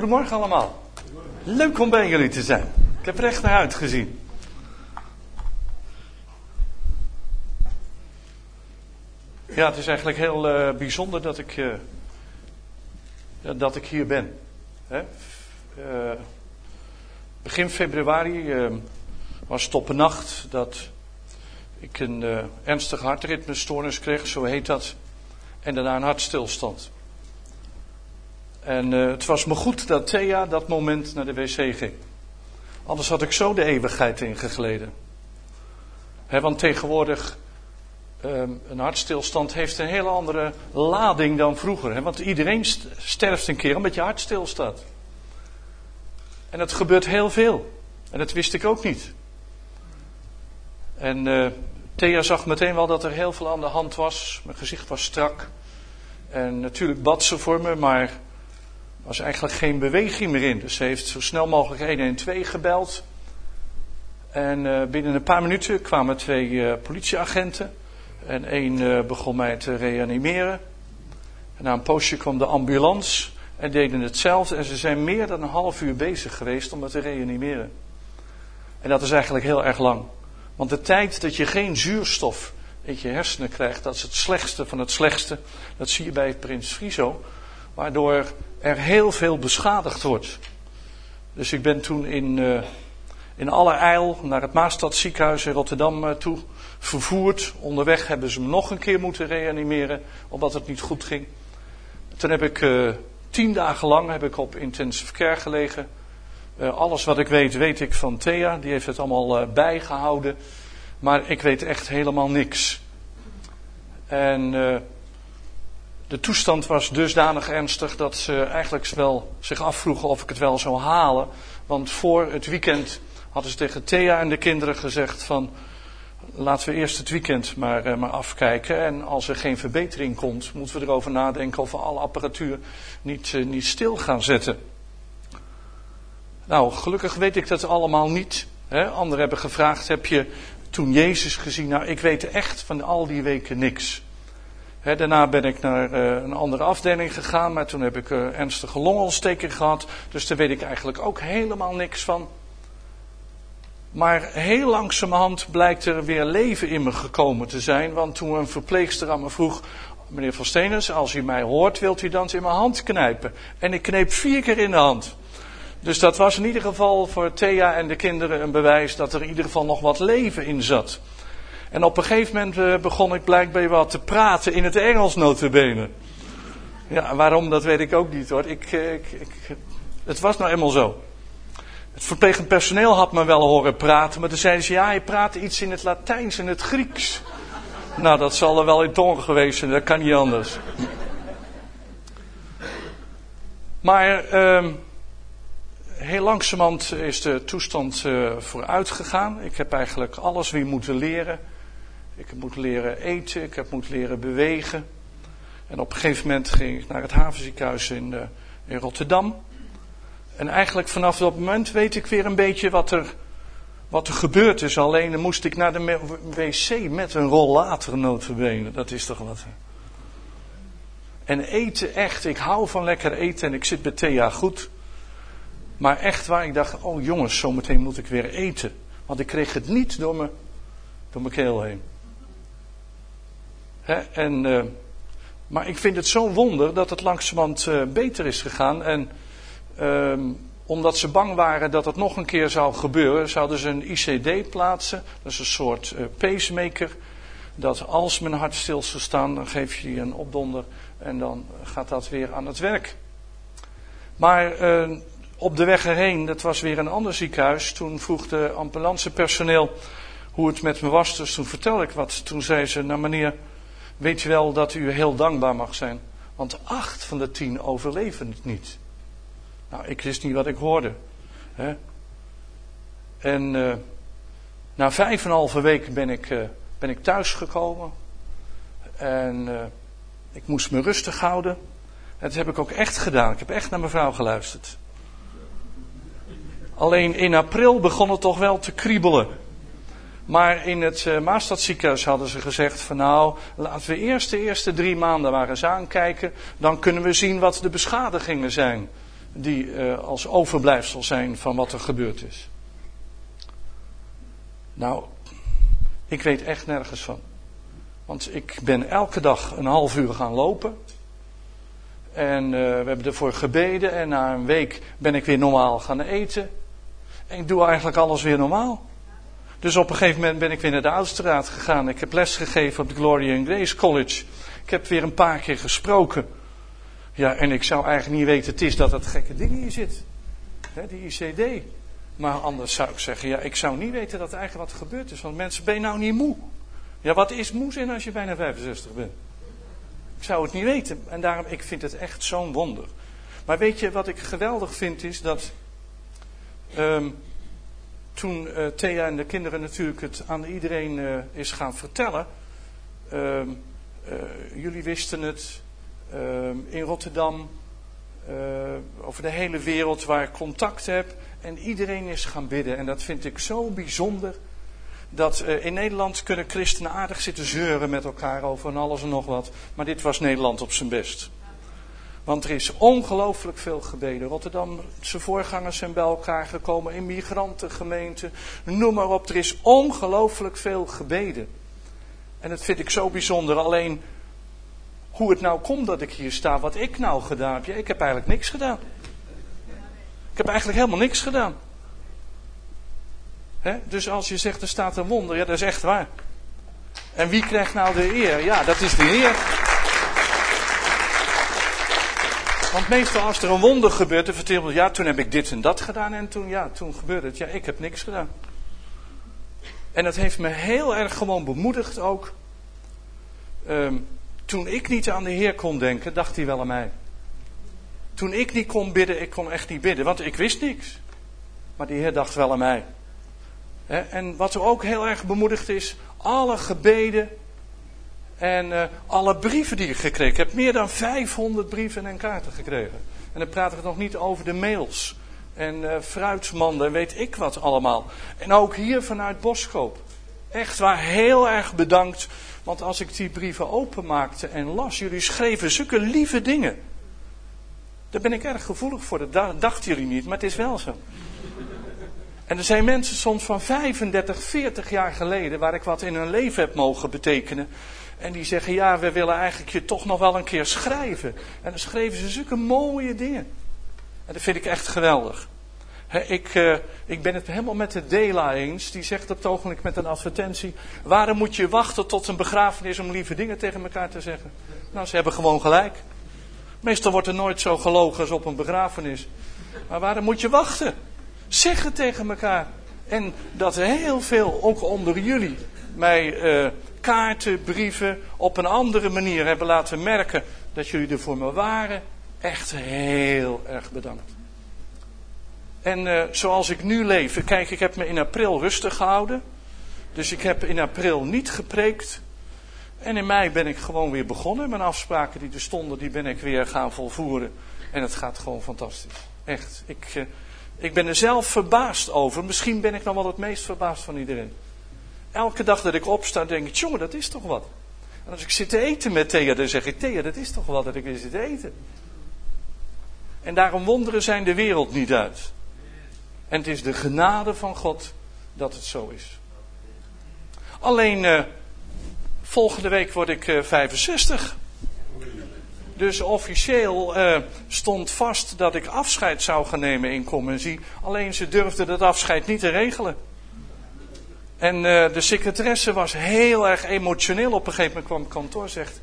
Goedemorgen allemaal. Leuk om bij jullie te zijn. Ik heb er echt naar uitgezien. Ja, het is eigenlijk heel uh, bijzonder dat ik, uh, dat ik hier ben. Hè? Uh, begin februari was het op een nacht dat ik een ernstige hartritmestoornis kreeg, zo heet dat. En daarna een hartstilstand. En uh, het was me goed dat Thea dat moment naar de wc ging. Anders had ik zo de eeuwigheid ingegleden. Want tegenwoordig, um, een hartstilstand heeft een hele andere lading dan vroeger. Want iedereen sterft een keer omdat je hart stilstaat. En het gebeurt heel veel. En dat wist ik ook niet. En uh, Thea zag meteen wel dat er heel veel aan de hand was. Mijn gezicht was strak. En natuurlijk bad ze voor me, maar was eigenlijk geen beweging meer in. Dus ze heeft zo snel mogelijk 112 gebeld. En uh, binnen een paar minuten kwamen twee uh, politieagenten. En één uh, begon mij te reanimeren. En na een poosje kwam de ambulance en deden hetzelfde. En ze zijn meer dan een half uur bezig geweest om me te reanimeren. En dat is eigenlijk heel erg lang. Want de tijd dat je geen zuurstof in je hersenen krijgt, dat is het slechtste van het slechtste. Dat zie je bij Prins Friso. Waardoor er heel veel beschadigd wordt. Dus ik ben toen in, uh, in allerijl naar het Maastad ziekenhuis in Rotterdam uh, toe vervoerd. Onderweg hebben ze me nog een keer moeten reanimeren, omdat het niet goed ging. Toen heb ik uh, tien dagen lang heb ik op intensive care gelegen. alles wat ik weet, weet ik van Thea. Die heeft het allemaal bijgehouden. Maar ik weet echt helemaal niks. En de toestand was dusdanig ernstig dat ze eigenlijk wel zich afvroegen of ik het wel zou halen. Want voor het weekend hadden ze tegen Thea en de kinderen gezegd van laten we eerst het weekend maar, uh, maar afkijken. En als er geen verbetering komt, moeten we erover nadenken of we alle apparatuur niet, uh, niet stil gaan zetten. Nou, gelukkig weet ik dat allemaal niet. Hè? Anderen hebben gevraagd, heb je toen Jezus gezien? Nou, ik weet echt van al die weken niks daarna ben ik naar uh, een andere afdeling gegaan, maar toen heb ik uh, ernstige longontsteking gehad. Dus daar weet ik eigenlijk ook helemaal niks van. Maar heel langzamerhand blijkt er weer leven in me gekomen te zijn. Want toen een verpleegster aan me vroeg: Meneer Van Stenens, als u mij hoort, wilt u dan in mijn hand knijpen? En ik kneep vier keer in de hand. Dus dat was in ieder geval voor Thea en de kinderen een bewijs dat er in ieder geval nog wat leven in zat. En op een gegeven moment uh, begon ik blijkbaar te praten in het Engels notabene. Ja, waarom, dat weet ik ook niet hoor. Ik, eh, ik, ik, het was nou eenmaal zo. Het verplegend personeel had me wel horen praten, maar toen zeiden ze, ja, je praat iets in het Latijns en het Grieks. Nou, dat zal er wel in tongen geweest zijn, dat kan niet anders. Maar uh, heel langzamerhand is de toestand uh, vooruit gegaan. Ik heb eigenlijk alles weer moeten leren. Ik heb moeten leren eten, ik heb moeten leren bewegen. En op een gegeven moment ging ik naar het havenziekenhuis in, uh, in Rotterdam. En eigenlijk vanaf dat moment weet ik weer een beetje wat er, wat er gebeurd is. Alleen dan moest ik naar de wc met een rollator notabene. Dat is toch wat. En eten echt, ik hou van lekker eten en ik zit bij Thea goed. Maar echt waar ik dacht, oh jongens, zometeen moet ik weer eten. Want ik kreeg het niet door mijn, door mijn keel heen en, uh, maar ik vind het zo'n wonder dat het langzamerhand uh, beter is gegaan. En uh, omdat ze bang waren dat het nog een keer zou gebeuren, zouden ze een ICD plaatsen. Dat is een soort uh, pacemaker. Dat als mijn hart stil zou staan, dan geef je die een opdonder en dan gaat dat weer aan het werk. Maar op de weg erheen, dat was weer een ander ziekenhuis. Toen vroeg de ambulancepersoneel hoe het met me was. Dus toen vertelde ik wat. Toen zei ze, nou meneer, weet je wel dat u heel dankbaar mag zijn. Want acht van de tien overleven het niet. Nou, ik wist niet wat ik hoorde. Hè? En uh, na vijf en een halve week ben ik, uh, ben ik thuisgekomen. En uh, ik moest me rustig houden. En dat heb ik ook echt gedaan. Ik heb echt naar mijn vrouw geluisterd. Alleen in april begon het toch wel te kriebelen. Maar in het uh, Maastadziekenhuis hadden ze gezegd van nou, laten we eerst de eerste drie maanden maar eens aankijken. Dan kunnen we zien wat de beschadigingen zijn. die eh, als overblijfsel zijn van wat er gebeurd is. Nou, ik weet echt nergens van. Want ik ben elke dag een half uur gaan lopen. En uh, we hebben ervoor gebeden. En na een week ben ik weer normaal gaan eten. En ik doe eigenlijk alles weer normaal. Dus op een gegeven moment ben ik weer naar de Oudstraat gegaan. Ik heb les gegeven op de Gloria and Grace College. Ik heb weer een paar keer gesproken. Ja, en ik zou eigenlijk niet weten, het is dat het gekke ding hier zit. He, die ICD. Maar anders zou ik zeggen, ja, ik zou niet weten dat er eigenlijk wat gebeurd is. Want mensen, ben je nou niet moe? Ja, wat is moe zijn als je bijna 65 bent? Ik zou het niet weten. En daarom, ik vind het echt zo'n wonder. Maar weet je, wat ik geweldig vind is dat... Um, toen uh, Thea en de kinderen natuurlijk het aan iedereen uh, is gaan vertellen. Uh, jullie wisten het ehm, in Rotterdam, over de hele wereld waar ik contact heb. En iedereen is gaan bidden. En dat vind ik zo bijzonder. Dat in Nederland kunnen christenen aardig zitten zeuren met elkaar over en alles en nog wat. Maar dit was Nederland op zijn best. Want er is ongelooflijk veel gebeden. Rotterdamse voorgangers zijn bij elkaar gekomen, immigrantengemeenten, noem maar op. Er is ongelooflijk veel gebeden. En dat vind ik zo bijzonder. Alleen hoe het nou komt dat ik hier sta, wat ik nou gedaan heb. Ja, ik heb eigenlijk niks gedaan. Ik heb eigenlijk helemaal niks gedaan. Dus als je zegt er staat een wonder, ja dat is echt waar. En wie krijgt nou de eer? Ja, dat is de Heer. Want meestal als er een wonder gebeurt, dan vertelt ja, toen heb ik dit en dat gedaan en toen, ja, toen gebeurde het. Ja, ik heb niks gedaan. En dat heeft me heel erg gewoon bemoedigd ook. Um, toen ik niet aan de Heer kon denken, dacht hij wel aan mij. Toen ik niet kon bidden, ik kon echt niet bidden, want ik wist niks. Maar die Heer dacht wel aan mij. en wat er ook heel erg bemoedigd is, alle gebeden en uh, alle brieven die ik gekregen heb. Meer dan 500 brieven en kaarten gekregen. En dan praat ik nog niet over de mails. En uh, fruitsmanden en weet ik wat allemaal. En ook hier vanuit Boskoop. Echt waar, heel erg bedankt. Want als ik die brieven openmaakte en las, jullie schreven zulke lieve dingen. Daar ben ik erg gevoelig voor. Dat dachten jullie niet, maar het is wel zo. En er zijn mensen soms van 35, 40 jaar geleden, waar ik wat in hun leven heb mogen betekenen. En die zeggen, ja, we willen eigenlijk je toch nog wel een keer schrijven. En dan schreven ze zulke mooie dingen. En dat vind ik echt geweldig. ik, uh, ik ben het helemaal met de Dela eens. Die zegt op het ogenblik met een advertentie. Waarom moet je wachten tot een begrafenis om lieve dingen tegen elkaar te zeggen? Nou, ze hebben gewoon gelijk. Meestal wordt er nooit zo gelogen als op een begrafenis. Maar waarom moet je wachten? Zeg het tegen elkaar. En dat heel veel, ook onder jullie, mij uh, kaarten, brieven op een andere manier hebben laten merken dat jullie er voor me waren. Echt heel erg bedankt. En uh, zoals ik nu leef, kijk, ik heb me in april rustig gehouden. Dus ik heb in april niet gepreekt. En in mei ben ik gewoon weer begonnen. Mijn afspraken die er stonden, die ben ik weer gaan volvoeren. En het gaat gewoon fantastisch. Echt. Ik, uh, ik ben er zelf verbaasd over. Misschien ben ik nog wel het meest verbaasd van iedereen. Elke dag dat ik opsta, denk ik, jongen, dat is toch wat. En als ik zit te eten met Thea, dan zeg ik, Thea, dat is toch wat dat ik weer zit te eten. En daarom wonderen zijn de wereld niet uit. En het is de genade van God dat het zo is. Alleen, uh, volgende week word ik uh, eh, 65. Dus officieel uh, stond vast dat ik afscheid zou gaan nemen in Commissie. Alleen ze durfden dat afscheid niet te regelen. En uh, de secretaresse was heel erg emotioneel. Op een gegeven moment kwam het kantoor zegt.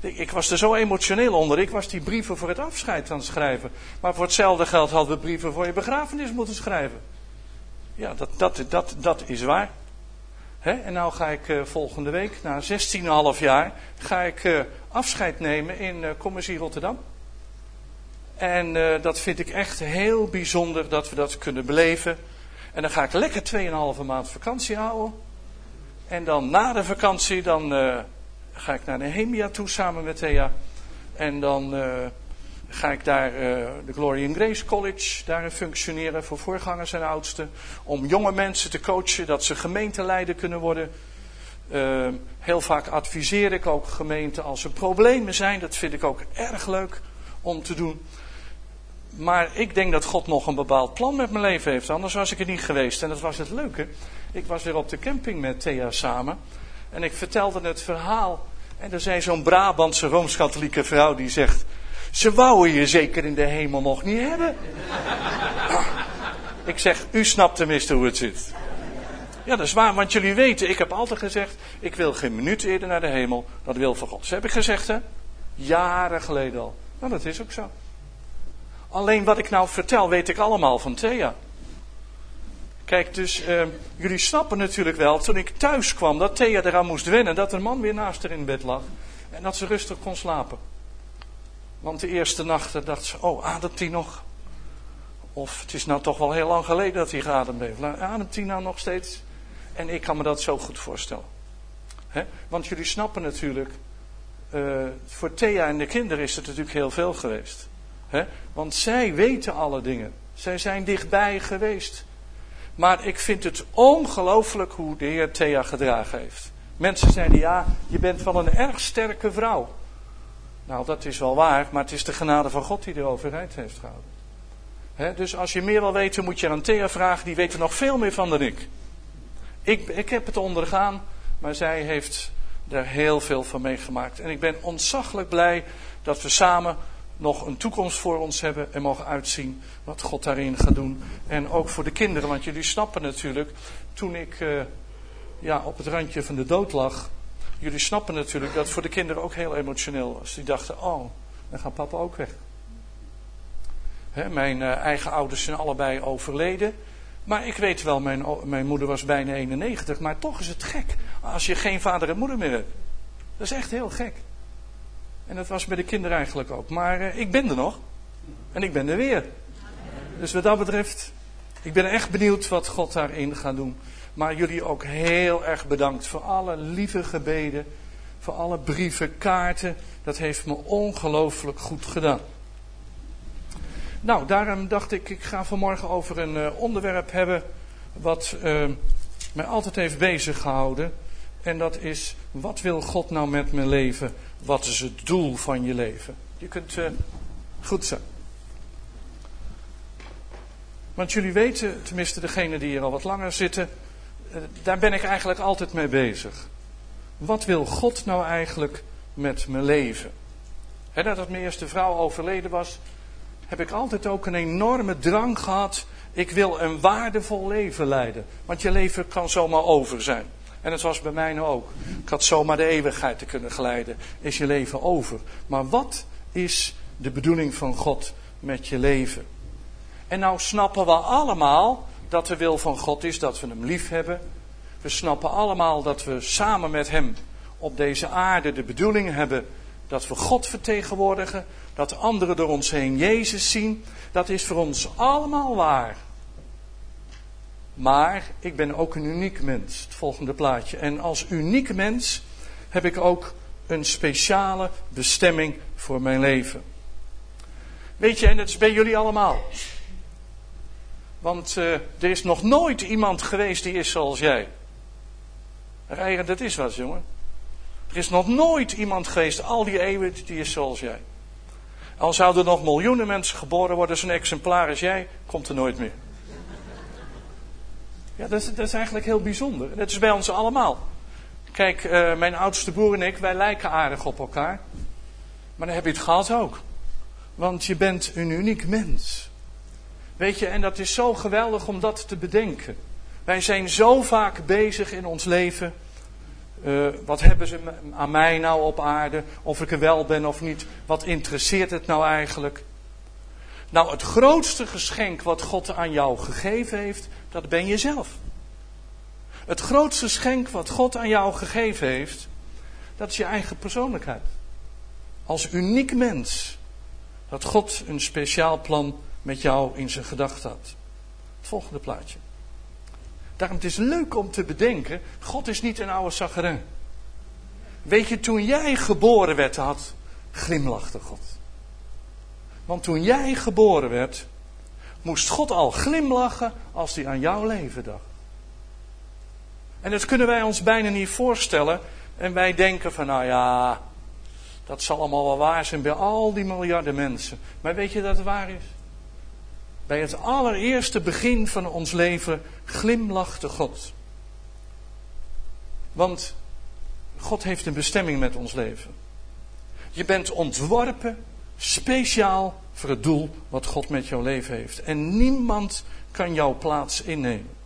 Ik was er zo emotioneel onder. Ik was die brieven voor het afscheid aan het schrijven. Maar voor hetzelfde geld hadden we brieven voor je begrafenis moeten schrijven. Ja, dat, dat, dat, dat is waar. En nou ga ik uh, volgende week, na 16,5 jaar, ga ik uh, afscheid nemen in uh, Rotterdam. En dat vind ik echt heel bijzonder dat we dat kunnen beleven. En dan ga ik lekker 2,5 maand vakantie houden. En dan na de vakantie, dan uh, ga ik naar Nehemia toe samen met Thea. En dan uh, ga ik daar uh, de Glory and Grace College daarin functioneren voor voorgangers en oudsten. Om jonge mensen te coachen, dat ze gemeenteleider kunnen worden. heel vaak adviseer ik ook gemeenten als er problemen zijn. Dat vind ik ook erg leuk om te doen Maar ik denk dat God nog een bepaald plan met mijn leven heeft. Anders was ik er niet geweest. En dat was het leuke. Ik was weer op de camping met Thea samen. En ik vertelde het verhaal. En er zei zo'n Brabantse rooms-katholieke vrouw die zegt. Ze wouden je zeker in de hemel nog niet hebben. ik zeg, u snapt tenminste hoe het zit. Ja, dat is waar, want jullie weten, ik heb altijd gezegd, ik wil geen minuut eerder naar de hemel, dat wil van God. Dat heb ik gezegd, hè? Jaren geleden al. Nou, dat is ook zo. Alleen wat ik nou vertel, weet ik allemaal van Thea. Kijk, dus uh, jullie snappen natuurlijk wel, toen ik thuis kwam, dat Thea eraan moest wennen, dat een man weer naast haar in bed lag. En dat ze rustig kon slapen. Want de eerste nacht dacht ze, oh, ademt hij nog? Of het is nou toch wel heel lang geleden dat hij geademd heeft. Ademt hij nou nog steeds? En ik kan me dat zo goed voorstellen. Want jullie snappen natuurlijk, uh, voor Thea en de kinderen is het natuurlijk heel veel geweest. Want zij weten alle dingen. Zij zijn dichtbij geweest. Maar ik vind het ongelooflijk hoe de Heer Thea gedragen heeft. Mensen zeiden ja, je bent wel een erg sterke vrouw. Nou, dat is wel waar, maar het is de genade van God die de overheid heeft gehouden. dus als je meer wil weten, moet je aan Thea vragen, die weet er nog veel meer van dan ik. Ik, ik heb het ondergaan, maar zij heeft er heel veel van meegemaakt. En ik ben ontzaglijk blij dat we samen nog een toekomst voor ons hebben en mogen uitzien wat God daarin gaat doen. En ook voor de kinderen, want jullie snappen natuurlijk, toen ik uh, ja, op het randje van de dood lag, jullie snappen natuurlijk dat het voor de kinderen ook heel emotioneel was. Die dachten, oh, dan gaat papa ook weg. mijn uh, eigen ouders zijn allebei overleden. Maar ik weet wel, mijn, mijn moeder was bijna 91, maar toch is het gek als je geen vader en moeder meer hebt. Dat is echt heel gek. En dat was bij de kinderen eigenlijk ook. Maar uh, ik ben er nog. En ik ben er weer. Dus wat dat betreft, ik ben echt benieuwd wat God daarin gaat doen. Maar jullie ook heel erg bedankt voor alle lieve gebeden. Voor alle brieven, kaarten. Dat heeft me ongelooflijk goed gedaan. Nou, daarom dacht ik, ik ga vanmorgen over een uh, onderwerp hebben wat uh, mij altijd heeft bezig gehouden. En dat is, wat wil God nou met mijn leven? Wat is het doel van je leven? Je kunt uh, goed zijn. Want jullie weten, tenminste degenen die hier al wat langer zitten, daar ben ik eigenlijk altijd mee bezig. Wat wil God nou eigenlijk met mijn leven? He, dat mijn eerste vrouw overleden was, heb ik altijd ook een enorme drang gehad. Ik wil een waardevol leven leiden. Want je leven kan zomaar over zijn. En dat was bij mij nou ook. Ik had zomaar de eeuwigheid te kunnen geleiden. Is je leven over. Maar wat is de bedoeling van God met je leven? En nou snappen we allemaal dat de wil van God is dat we hem lief hebben. We snappen allemaal dat we samen met hem op deze aarde de bedoeling hebben dat we God vertegenwoordigen, dat anderen door ons heen Jezus zien, dat is voor ons allemaal waar. Maar ik ben ook een uniek mens, het volgende plaatje. En als uniek mens heb ik ook een speciale bestemming voor mijn leven. Weet je, en dat is bij jullie allemaal. Want uh, er is nog nooit iemand geweest die is zoals jij. Rijgen, dat is wat, jongen. Er is nog nooit iemand geweest, al die eeuwen, die is zoals jij. Al zouden er nog miljoenen mensen geboren worden, zo'n exemplaar als jij, komt er nooit meer. Ja, dat is, dat is eigenlijk heel bijzonder. Dat is bij ons allemaal. Kijk, uh, mijn oudste broer en ik, wij lijken aardig op elkaar. Maar dan heb je het gehad ook. Want je bent een uniek mens. Weet je, en dat is zo geweldig om dat te bedenken. Wij zijn zo vaak bezig in ons leven uh, wat hebben ze aan mij nou op aarde? Of ik er wel ben of niet? Wat interesseert het nou eigenlijk? Nou, het grootste geschenk wat God aan jou gegeven heeft, dat ben jezelf. Het grootste geschenk wat God aan jou gegeven heeft, dat is je eigen persoonlijkheid. Als uniek mens. Dat God een speciaal plan met jou in zijn gedachten had. Het volgende plaatje. Daarom het is leuk om te bedenken, God is niet een oude zaggerin. Weet je, toen jij geboren werd had, glimlachte God. Want toen jij geboren werd, moest God al glimlachen als hij aan jouw leven dacht. En dat kunnen wij ons bijna niet voorstellen. En wij denken van, nou ja, dat zal allemaal wel waar zijn bij al die miljarden mensen. Maar weet je dat het waar is? Bij het allereerste begin van ons leven glimlachte God. Want God heeft een bestemming met ons leven. Je bent ontworpen speciaal voor het doel wat God met jouw leven heeft. En niemand kan jouw plaats innemen.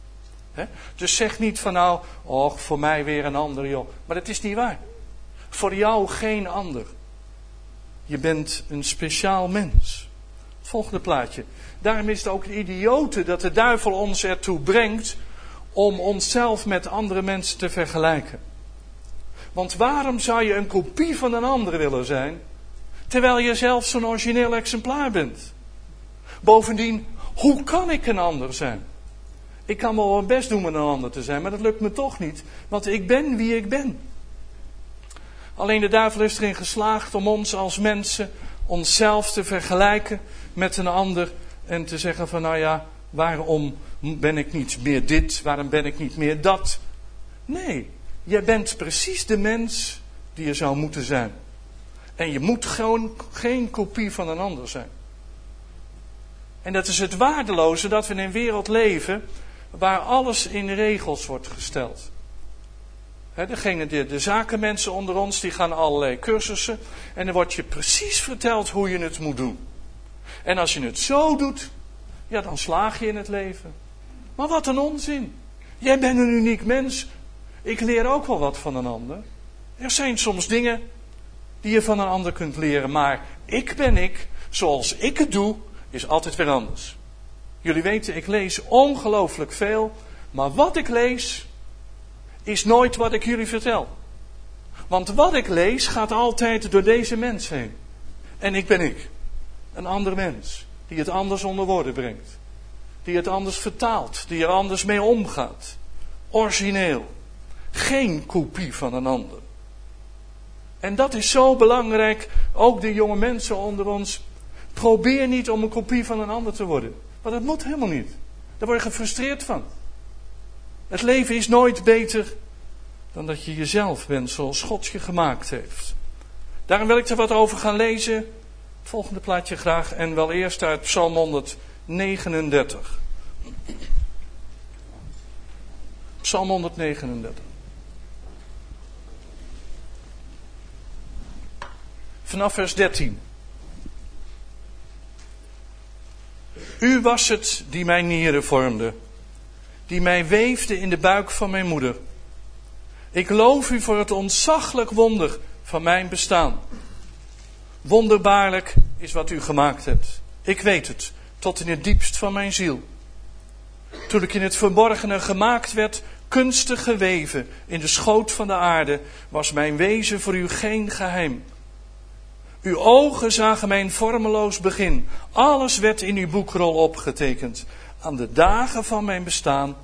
Dus zeg niet van nou, och, voor mij weer een ander joh. Maar dat is niet waar. Voor jou geen ander. Je bent een speciaal mens. Volgende plaatje. Daarom is het ook een idiote dat de duivel ons ertoe brengt om onszelf met andere mensen te vergelijken. Want waarom zou je een kopie van een ander willen zijn, terwijl je zelf zo'n origineel exemplaar bent? Bovendien, hoe kan ik een ander zijn? Ik kan wel mijn best doen om een ander te zijn, maar dat lukt me toch niet, want ik ben wie ik ben. Alleen de duivel is erin geslaagd om ons als mensen onszelf te vergelijken met een ander en te zeggen van nou ja, waarom ben ik niet meer dit, waarom ben ik niet meer dat? Nee, jij bent precies de mens die je zou moeten zijn. En je moet gewoon geen kopie van een ander zijn. En dat is het waardeloze dat we in een wereld leven waar alles in regels wordt gesteld. He, degene, de, de zakenmensen onder ons, die gaan allerlei cursussen. En dan wordt je precies verteld hoe je het moet doen. En als je het zo doet, ja, dan slaag je in het leven. Maar wat een onzin. Jij bent een uniek mens. Ik leer ook wel wat van een ander. Er zijn soms dingen die je van een ander kunt leren. Maar ik ben ik, zoals ik het doe, is altijd weer anders. Jullie weten, ik lees ongelooflijk veel. Maar wat ik lees, is nooit wat ik jullie vertel. Want wat ik lees gaat altijd door deze mens heen. En ik ben ik. Een ander mens. Die het anders onder woorden brengt. Die het anders vertaalt. Die er anders mee omgaat. Origineel. Geen kopie van een ander. En dat is zo belangrijk. Ook de jonge mensen onder ons. Probeer niet om een kopie van een ander te worden. Want dat moet helemaal niet. Daar word je gefrustreerd van. Het leven is nooit beter dan dat je jezelf bent zoals God je gemaakt heeft. Daarom wil ik er wat over gaan lezen. Volgende plaatje graag. En wel eerst uit Psalm 139. Psalm 139. Vanaf vers 13. U was het die mijn nieren vormde die mij weefde in de buik van mijn moeder. Ik loof u voor het ontzaglijk wonder van mijn bestaan. Wonderbaarlijk is wat u gemaakt hebt. Ik weet het, tot in het diepst van mijn ziel. Toen ik in het verborgene gemaakt werd, kunstig geweven in de schoot van de aarde, was mijn wezen voor u geen geheim. Uw ogen zagen mijn vormeloos begin. Alles werd in uw boekrol opgetekend. Aan de dagen van mijn bestaan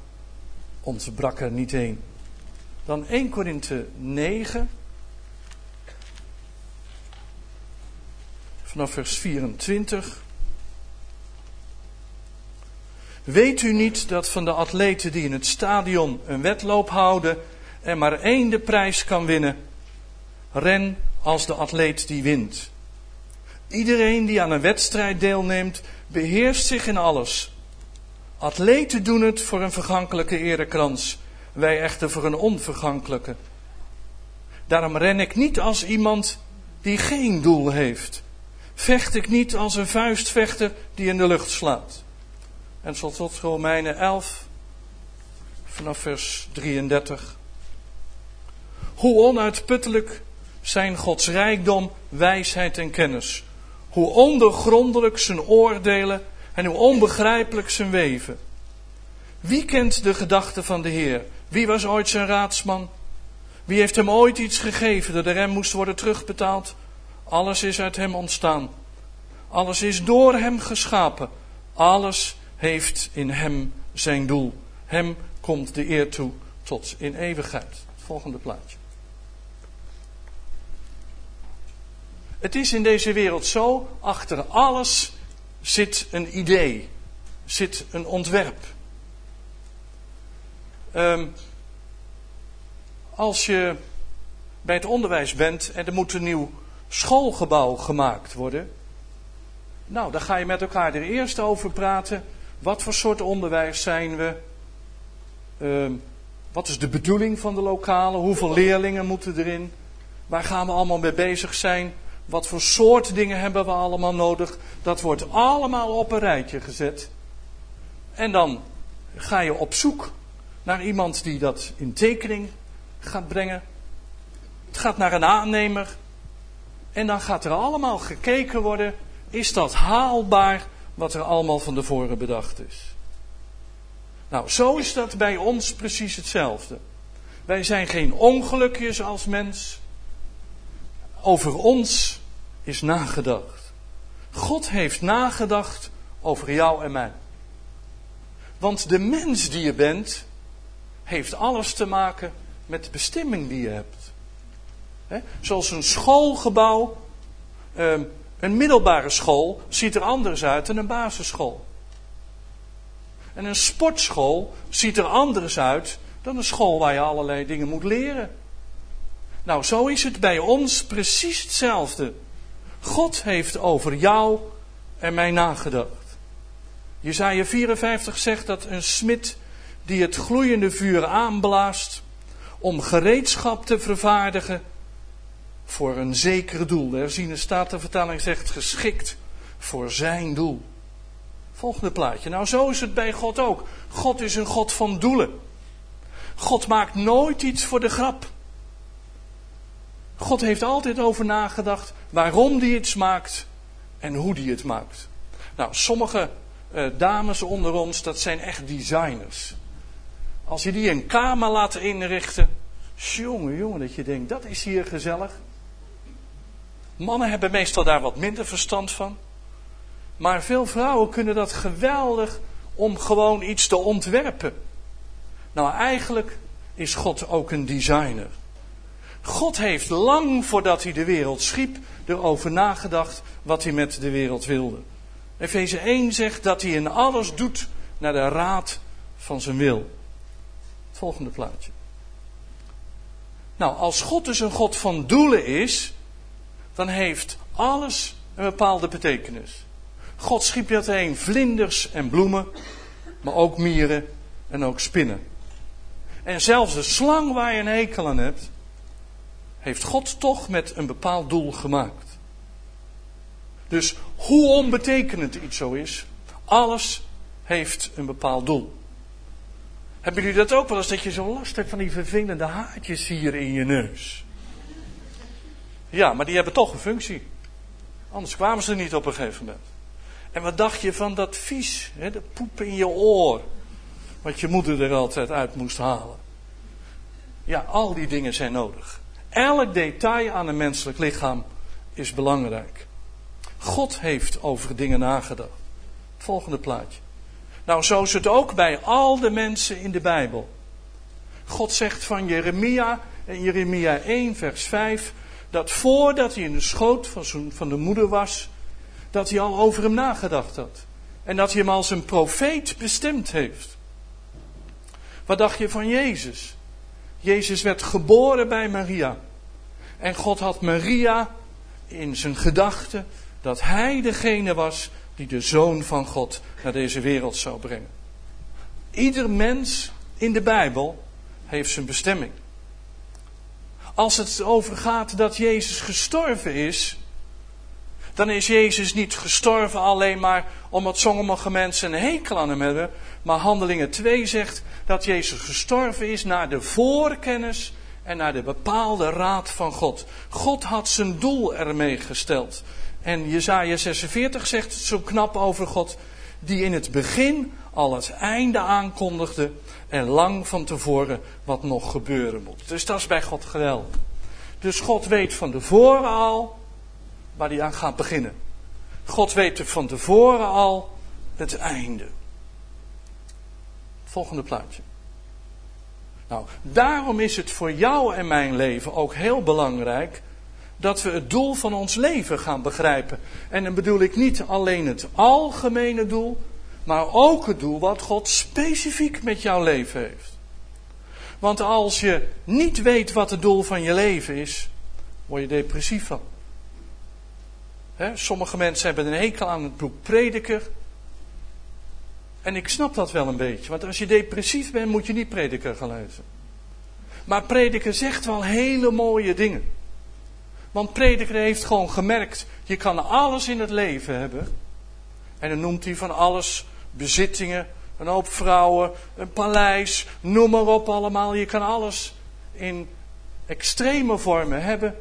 ontbrak er niet één. Dan 1 Korinthe 9. Vanaf vers 24. Weet u niet dat van de atleten die in het stadion een wedloop houden er maar één de prijs kan winnen? Ren als de atleet die wint. Iedereen die aan een wedstrijd deelneemt, beheerst zich in alles. Atleten doen het voor een vergankelijke erekrans, wij echter voor een onvergankelijke. Daarom ren ik niet als iemand die geen doel heeft. Vecht ik niet als een vuistvechter die in de lucht slaat. En tot Romeinen 11, vanaf vers 33. Hoe onuitputtelijk zijn Gods rijkdom, wijsheid en kennis. Hoe ondergrondelijk zijn oordelen en hoe onbegrijpelijk zijn weven. Wie kent de gedachten van de Heer? Wie was ooit zijn raadsman? Wie heeft hem ooit iets gegeven dat er hem moest worden terugbetaald? Alles is uit hem ontstaan. Alles is door hem geschapen. Alles heeft in hem zijn doel. Hem komt de eer toe tot in eeuwigheid. volgende plaatje. Het is in deze wereld zo, achter alles zit een idee, zit een ontwerp. Um, als je bij het onderwijs bent en er moet een nieuw schoolgebouw gemaakt worden, Nou, dan ga je met elkaar er eerst over praten. Wat voor soort onderwijs zijn we? Ehm, wat is de bedoeling van de lokalen? Hoeveel leerlingen moeten erin? Waar gaan we allemaal mee bezig zijn? Wat voor soort dingen hebben we allemaal nodig? Dat wordt allemaal op een rijtje gezet. En dan ga je op zoek naar iemand die dat in tekening gaat brengen. Het gaat naar een aannemer. En dan gaat er allemaal gekeken worden: is dat haalbaar wat er allemaal van tevoren bedacht is? Nou, zo is dat bij ons precies hetzelfde. Wij zijn geen ongelukjes als mens. Over ons is nagedacht. God heeft nagedacht over jou en mij. Want de mens die je bent, heeft alles te maken met de bestemming die je hebt. zoals een schoolgebouw, ehm, een middelbare school, ziet er anders uit dan een basisschool. En een sportschool ziet er anders uit dan een school waar je allerlei dingen moet leren. Nou, zo is het bij ons precies hetzelfde. God heeft over jou en mij nagedacht. Jezaja 54 zegt dat een smid die het gloeiende vuur aanblaast om gereedschap te vervaardigen voor een zeker doel. De herziene statenvertaling zegt geschikt voor zijn doel. Volgende plaatje. Nou, zo is het bij God ook. God is een God van doelen. God maakt nooit iets voor de grap. God heeft altijd over nagedacht waarom hij iets maakt en hoe hij het maakt. Nou, sommige uh, dames onder ons, dat zijn echt designers. Als je die een kamer laat inrichten, jongen, jongen, dat je denkt, dat is hier gezellig. Mannen hebben meestal daar wat minder verstand van. Maar veel vrouwen kunnen dat geweldig om gewoon iets te ontwerpen. Nou, eigenlijk is God ook een designer. God heeft lang voordat hij de wereld schiep erover nagedacht wat hij met de wereld wilde. Efeze 1 zegt dat hij in alles doet naar de raad van zijn wil. Het volgende plaatje. Nou, als God dus een God van doelen is, dan heeft alles een bepaalde betekenis. God schiep dat heen vlinders en bloemen, maar ook mieren en ook spinnen. En zelfs de slang waar je een hekel aan hebt, heeft God toch met een bepaald doel gemaakt. Dus hoe onbetekenend iets zo is, alles heeft een bepaald doel. Hebben jullie dat ook wel eens dat je zo last hebt van die vervelende haartjes hier in je neus? Ja, maar die hebben toch een functie. Anders kwamen ze niet op een gegeven moment. En wat dacht je van dat vies, hè, de poep in je oor, wat je moeder er altijd uit moest halen? Ja, al die dingen zijn nodig. Elk detail aan een menselijk lichaam is belangrijk. God heeft over dingen nagedacht. volgende plaatje. Nou, zo is het ook bij al de mensen in de Bijbel. God zegt van Jeremia, in Jeremia 1, vers 5, dat voordat hij in de schoot van, de moeder was, dat hij al over hem nagedacht had. En dat hij hem als een profeet bestemd heeft. Wat dacht je van Jezus? Jezus werd geboren bij Maria. En God had Maria in zijn gedachten dat hij degene was die de zoon van God naar deze wereld zou brengen. Ieder mens in de Bijbel heeft zijn bestemming. Als het over gaat dat Jezus gestorven is, dan is Jezus niet gestorven alleen maar omdat sommige mensen een hekel aan hem hebben. Maar Handelingen 2 zegt dat Jezus gestorven is naar de voorkennis en naar de bepaalde raad van God. God had zijn doel ermee gesteld. En Jezaja 46 zegt het zo knap over God, die in het begin al het einde aankondigde en lang van tevoren wat nog gebeuren moet. Dus dat is bij God geweldig. Dus God weet van tevoren al waar hij aan gaat beginnen. God weet van tevoren al het einde. Volgende plaatje. Nou, daarom is het voor jou en mijn leven ook heel belangrijk dat we het doel van ons leven gaan begrijpen. En dan bedoel ik niet alleen het algemene doel, maar ook het doel wat God specifiek met jouw leven heeft. Want als je niet weet wat het doel van je leven is, word je depressief van. Sommige mensen hebben een hekel aan het boek Prediker. En ik snap dat wel een beetje, want als je depressief bent, moet je niet Prediker gaan lezen. Maar Prediker zegt wel hele mooie dingen. Want Prediker heeft gewoon gemerkt, je kan alles in het leven hebben. En dan noemt hij van alles bezittingen, een hoop vrouwen, een paleis, noem maar op allemaal. Je kan alles in extreme vormen hebben.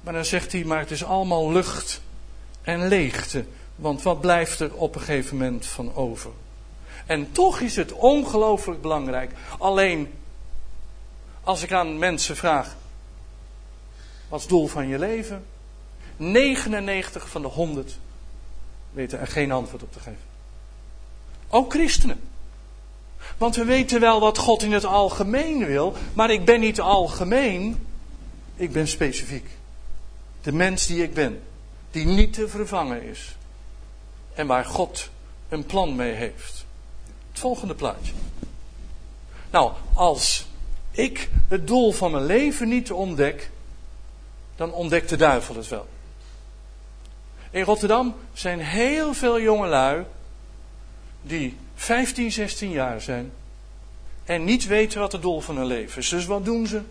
Maar dan zegt hij, maar het is allemaal lucht en leegte. Want wat blijft er op een gegeven moment van over? En toch is het ongelooflijk belangrijk. Alleen, als ik aan mensen vraag, wat is het doel van je leven? 99 van de 100 weten er geen antwoord op te geven. Ook christenen. Want we weten wel wat God in het algemeen wil, maar ik ben niet algemeen, ik ben specifiek. De mens die ik ben, die niet te vervangen is. En waar God een plan mee heeft. Het volgende plaatje. Nou, als ik het doel van mijn leven niet ontdek, dan ontdekt de duivel het wel. In Rotterdam zijn heel veel jongelui die 15, 16 jaar zijn en niet weten wat het doel van hun leven is. Dus wat doen ze?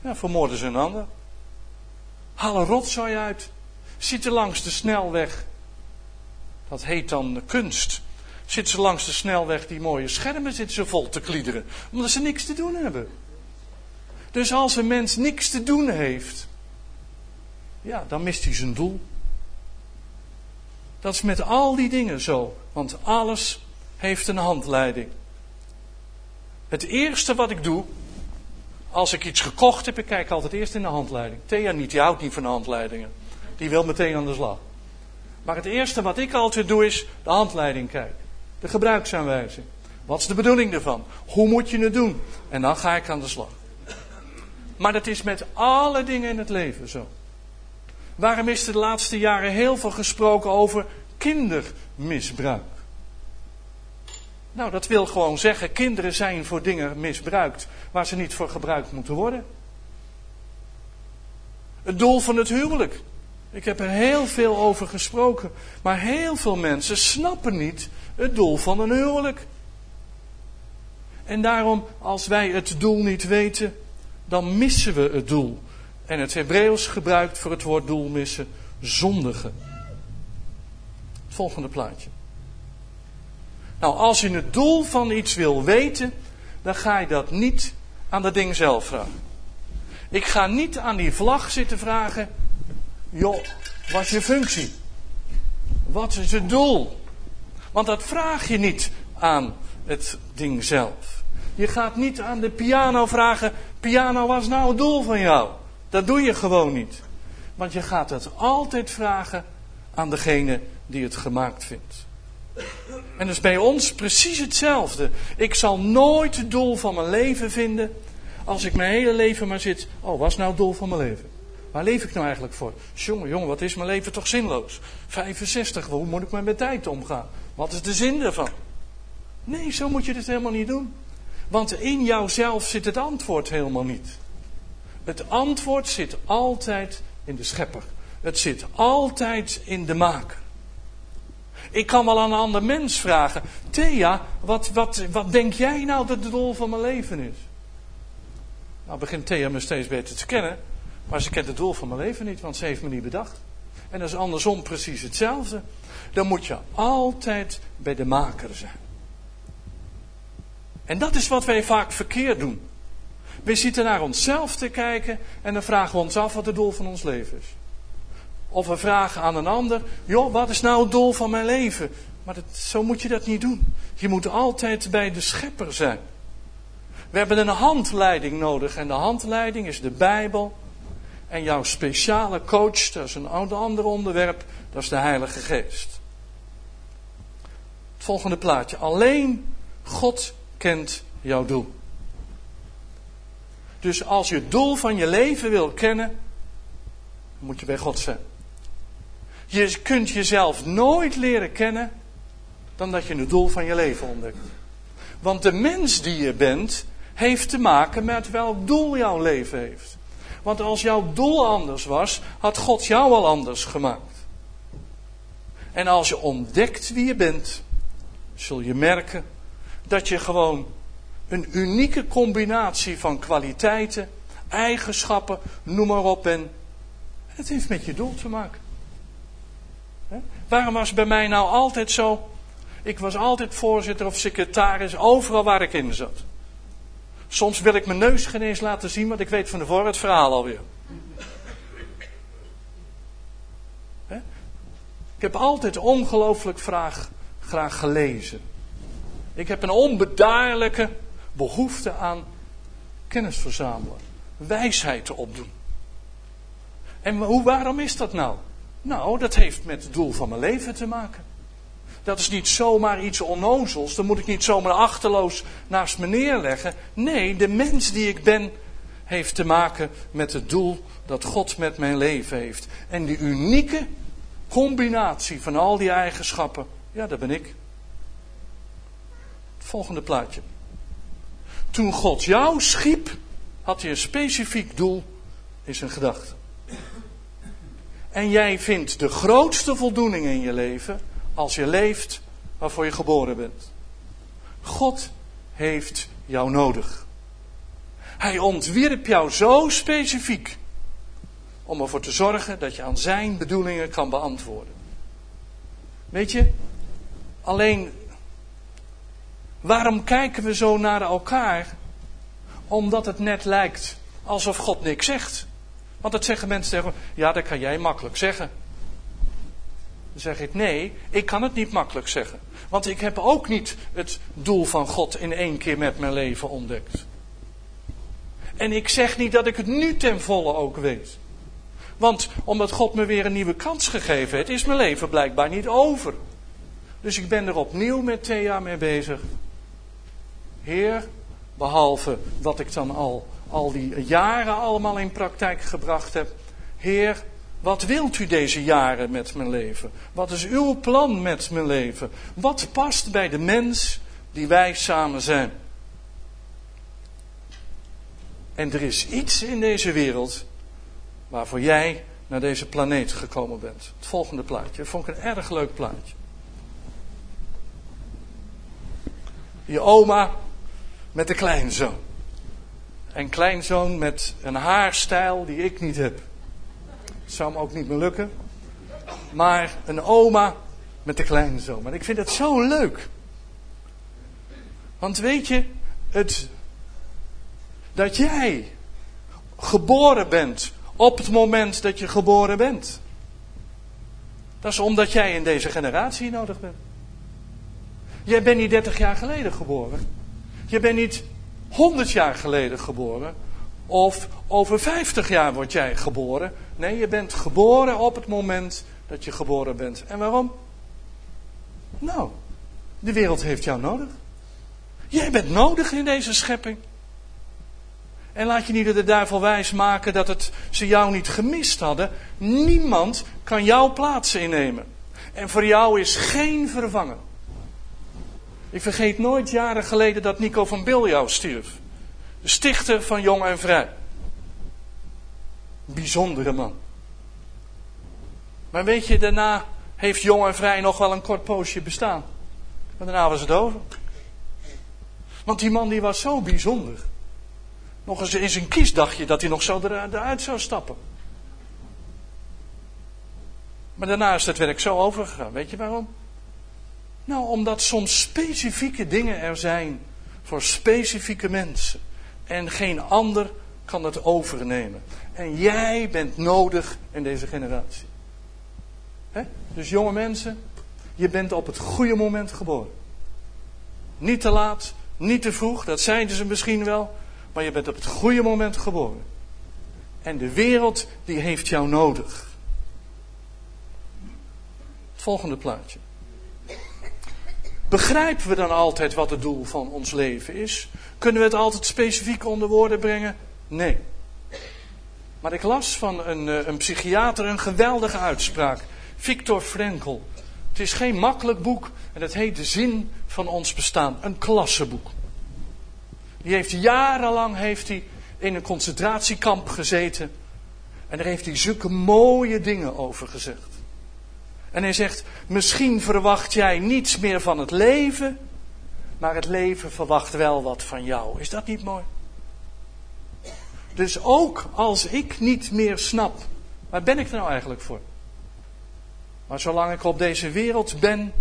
Ja, vermoorden ze een ander. Halen rotzooi uit. Zitten langs de snelweg. Dat heet dan kunst. Zitten ze langs de snelweg die mooie schermen zitten ze vol te kliederen. Omdat ze niks te doen hebben. Dus als een mens niks te doen heeft, ja, dan mist hij zijn doel. Dat is met al die dingen zo, want alles heeft een handleiding. Het eerste wat ik doe, als ik iets gekocht heb, ik kijk altijd eerst in de handleiding. Thea niet, die houdt niet van handleidingen. Die wil meteen aan de slag. Maar het eerste wat ik altijd doe is de handleiding kijken. De gebruiksaanwijzing. Wat is de bedoeling ervan? Hoe moet je het doen? En dan ga ik aan de slag. Maar dat is met alle dingen in het leven zo. Waarom is er de laatste jaren heel veel gesproken over kindermisbruik? Nou, dat wil gewoon zeggen, kinderen zijn voor dingen misbruikt waar ze niet voor gebruikt moeten worden. Het doel van het huwelijk. Ik heb er heel veel over gesproken, maar heel veel mensen snappen niet het doel van een huwelijk. En daarom, als wij het doel niet weten, dan missen we het doel. En het Hebreeuws gebruikt voor het woord doel missen zondige. Het volgende plaatje. Nou, als je het doel van iets wil weten, dan ga je dat niet aan dat ding zelf vragen. Ik ga niet aan die vlag zitten vragen, joh, wat is je functie? Wat is het doel? Want dat vraag je niet aan het ding zelf. Je gaat niet aan de piano vragen, piano, wat is nou het doel van jou? Dat doe je gewoon niet. Want je gaat het altijd vragen aan degene die het gemaakt vindt. En dus bij ons precies hetzelfde. Ik zal nooit het doel van mijn leven vinden als ik mijn hele leven maar zit. Oh, wat is nou het doel van mijn leven? Waar leef ik nou eigenlijk voor? Jongen, jongen, wat is mijn leven toch zinloos? 65, hoe moet ik met mijn tijd omgaan? Wat is de zin ervan? Nee, zo moet je het helemaal niet doen. Want in jouzelf zit het antwoord helemaal niet. Het antwoord zit altijd in de schepper. Het zit altijd in de maker. Ik kan wel aan een ander mens vragen: Thea, wat, wat, wat denk jij nou dat het doel van mijn leven is? Nou begint Thea me steeds beter te kennen, maar ze kent het doel van mijn leven niet, want ze heeft me niet bedacht. En dat is andersom precies hetzelfde. Dan moet je altijd bij de maker zijn. En dat is wat wij vaak verkeerd doen. We zitten naar onszelf te kijken en dan vragen we ons af wat het doel van ons leven is. Of we vragen aan een ander, joh, wat is nou het doel van mijn leven? Maar dat, zo moet je dat niet doen. Je moet altijd bij de schepper zijn. We hebben een handleiding nodig en de handleiding is de Bijbel. En jouw speciale coach, dat is een ander onderwerp, dat is de Heilige Geest. Het volgende plaatje. Alleen God kent jouw doel. Dus als je het doel van je leven wil kennen, moet je bij God zijn. Je kunt jezelf nooit leren kennen dan dat je het doel van je leven ontdekt. Want de mens die je bent, heeft te maken met welk doel jouw leven heeft. Want als jouw doel anders was, had God jou al anders gemaakt. En als je ontdekt wie je bent, zul je merken dat je gewoon een unieke combinatie van kwaliteiten, eigenschappen, noem maar op bent. Het heeft met je doel te maken. Waarom was bij mij nou altijd zo? Ik was altijd voorzitter of secretaris, overal waar ik in zat. Soms wil ik mijn neus geen eens laten zien, want ik weet van tevoren het verhaal alweer. Ik heb altijd ongelooflijk graag, gelezen. Ik heb een onbedaarlijke behoefte aan kennis verzamelen, wijsheid te opdoen. En hoe, waarom is dat nou? Nou, dat heeft met het doel van mijn leven te maken. Dat is niet zomaar iets onnozels. Dat moet ik niet zomaar achterloos naast me neerleggen. Nee, de mens die ik ben heeft te maken met het doel dat God met mijn leven heeft. En die unieke combinatie van al die eigenschappen, ja, dat ben ik. volgende plaatje. Toen God jou schiep, had hij een specifiek doel in zijn gedachten. En jij vindt de grootste voldoening in je leven als je leeft waarvoor je geboren bent. God heeft jou nodig. Hij ontwierp jou zo specifiek om ervoor te zorgen dat je aan zijn bedoelingen kan beantwoorden. Weet je, alleen waarom kijken we zo naar elkaar? Omdat het net lijkt alsof God niks zegt. Want dat zeggen mensen tegen ja, dat kan jij makkelijk zeggen. Dan zeg ik, nee, ik kan het niet makkelijk zeggen. Want ik heb ook niet het doel van God in één keer met mijn leven ontdekt. En ik zeg niet dat ik het nu ten volle ook weet. Want omdat God me weer een nieuwe kans gegeven heeft, is mijn leven blijkbaar niet over. Dus ik ben er opnieuw met jaar mee bezig. Heer, behalve wat ik dan al, al die jaren allemaal in praktijk gebracht heb. Heer, wat wilt u deze jaren met mijn leven? Wat is uw plan met mijn leven? Wat past bij de mens die wij samen zijn? En er is iets in deze wereld waarvoor jij naar deze planeet gekomen bent. Het volgende plaatje. vond ik een erg leuk plaatje. Je oma met de kleinzoon. En kleinzoon met een haarstijl die ik niet heb. Het zou me ook niet meer lukken. Maar een oma met de kleinzoon. Maar ik vind het zo leuk. Want weet je, het, dat jij geboren bent op het moment dat je geboren bent. Dat is omdat jij in deze generatie nodig bent. Jij bent niet 30 jaar geleden geboren. Je bent niet 100 jaar geleden geboren. Of over 50 jaar word jij geboren. Nee, je bent geboren op het moment dat je geboren bent. En waarom? Nou, de wereld heeft jou nodig. Jij bent nodig in deze schepping. En laat je niet de duivel wijs maken dat het, ze jou niet gemist hadden. Niemand kan jouw plaats innemen. En voor jou is geen vervanger. Ik vergeet nooit jaren geleden dat Nico van Biljouw stierf. Stichter van Jong en Vrij. Bijzondere man. Maar weet je, daarna heeft Jong en Vrij nog wel een kort poosje bestaan. Maar daarna was het over. Want die man die was zo bijzonder. Nog eens in zijn kies dacht je dat hij nog zo eruit zou stappen. Maar daarna is het werk zo overgegaan. Weet je waarom? Nou, omdat soms specifieke dingen er zijn voor specifieke mensen. En geen ander kan het overnemen. En jij bent nodig in deze generatie. Dus jonge mensen, je bent op het goede moment geboren. Niet te laat, niet te vroeg, dat zeiden ze misschien wel. Maar je bent op het goede moment geboren. En de wereld die heeft jou nodig. Het volgende plaatje. Begrijpen we dan altijd wat het doel van ons leven is? Kunnen we het altijd specifiek onder woorden brengen? Nee. Maar ik las van een, eh, een psychiater een geweldige uitspraak. Victor Frankl. Het is geen makkelijk boek en het heet De Zin van ons bestaan. Een klasseboek. Die heeft jarenlang heeft hij in een concentratiekamp gezeten. En daar heeft hij zulke mooie dingen over gezegd. En hij zegt, misschien verwacht jij niets meer van het leven, maar het leven verwacht wel wat van jou. Is dat niet mooi? Dus ook als ik niet meer snap, waar ben ik er nou eigenlijk voor? Maar zolang ik op deze wereld ben,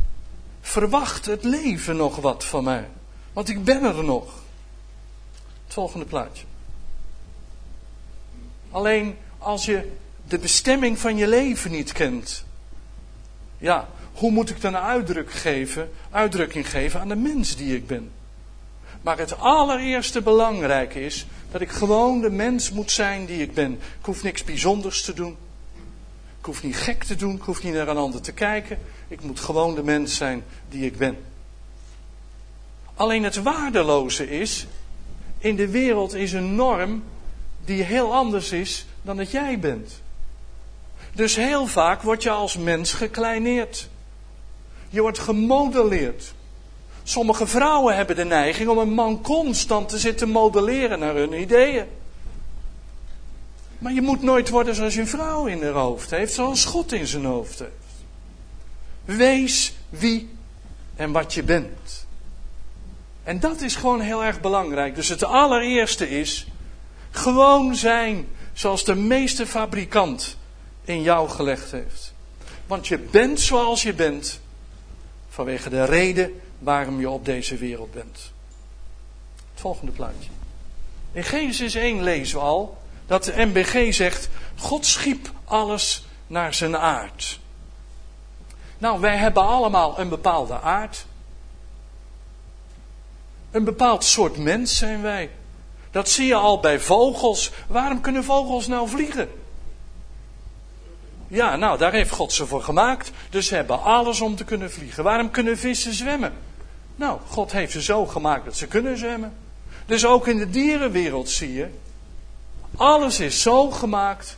verwacht het leven nog wat van mij. Want ik ben er nog. Het volgende plaatje. Alleen als je de bestemming van je leven niet kent. Ja, hoe moet ik dan uitdruk geven, uitdrukking geven aan de mens die ik ben? Maar het allereerste belangrijke is dat ik gewoon de mens moet zijn die ik ben. Ik hoef niks bijzonders te doen. Ik hoef niet gek te doen. Ik hoef niet naar een ander te kijken. Ik moet gewoon de mens zijn die ik ben. Alleen het waardeloze is, in de wereld is een norm die heel anders is dan dat jij bent. Dus heel vaak word je als mens gekleineerd. Je wordt gemodelleerd. Sommige vrouwen hebben de neiging om een man constant te zitten modelleren naar hun ideeën. Maar je moet nooit worden zoals je vrouw in haar hoofd heeft, zoals God in zijn hoofd heeft. Wees wie en wat je bent. En dat is gewoon heel erg belangrijk. Dus het allereerste is gewoon zijn zoals de meeste fabrikant in jou gelegd heeft. Want je bent zoals je bent vanwege de reden waarom je op deze wereld bent. Het volgende plaatje. In Genesis 1 lezen we al dat de MBG zegt: God schiep alles naar zijn aard. Nou, wij hebben allemaal een bepaalde aard. Een bepaald soort mens zijn wij. Dat zie je al bij vogels. Waarom kunnen vogels nou vliegen? Ja, nou, daar heeft God ze voor gemaakt. Dus ze hebben alles om te kunnen vliegen. Waarom kunnen vissen zwemmen? Nou, God heeft ze zo gemaakt dat ze kunnen zwemmen. Dus ook in de dierenwereld zie je, alles is zo gemaakt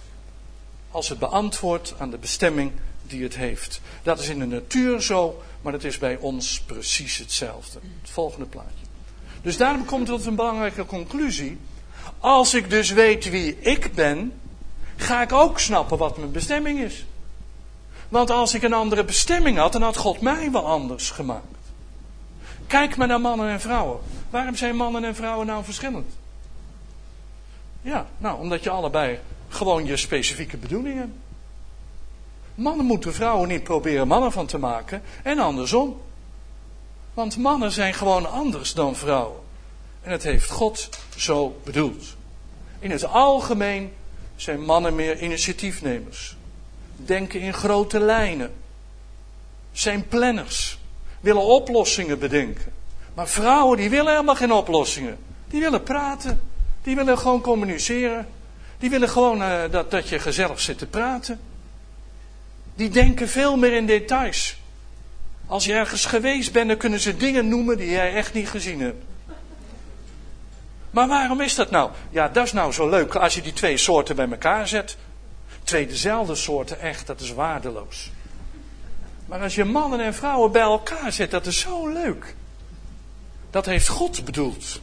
als het beantwoordt aan de bestemming die het heeft. Dat is in de natuur zo, maar dat is bij ons precies hetzelfde. Het volgende plaatje. Dus daarom komt tot een belangrijke conclusie. Als ik dus weet wie ik ben, ga ik ook snappen wat mijn bestemming is. Want als ik een andere bestemming had, dan had God mij wel anders gemaakt. Kijk maar naar mannen en vrouwen. Waarom zijn mannen en vrouwen nou verschillend? Ja, nou, omdat je allebei gewoon je specifieke bedoelingen hebt. Mannen moeten vrouwen niet proberen mannen van te maken en andersom. Want mannen zijn gewoon anders dan vrouwen. En het heeft God zo bedoeld. In het algemeen zijn mannen meer initiatiefnemers. Denken in grote lijnen. Zijn planners. Willen oplossingen bedenken. Maar vrouwen die willen helemaal geen oplossingen. Die willen praten. Die willen gewoon communiceren. Die willen gewoon uh, dat, dat je gezellig zit te praten. Die denken veel meer in details. Als je ergens geweest bent, dan kunnen ze dingen noemen die jij echt niet gezien hebt. Maar waarom is dat nou? Ja, dat is nou zo leuk als je die twee soorten bij elkaar zet. Twee dezelfde soorten, echt, dat is waardeloos. Maar als je mannen en vrouwen bij elkaar zet, dat is zo leuk. Dat heeft God bedoeld.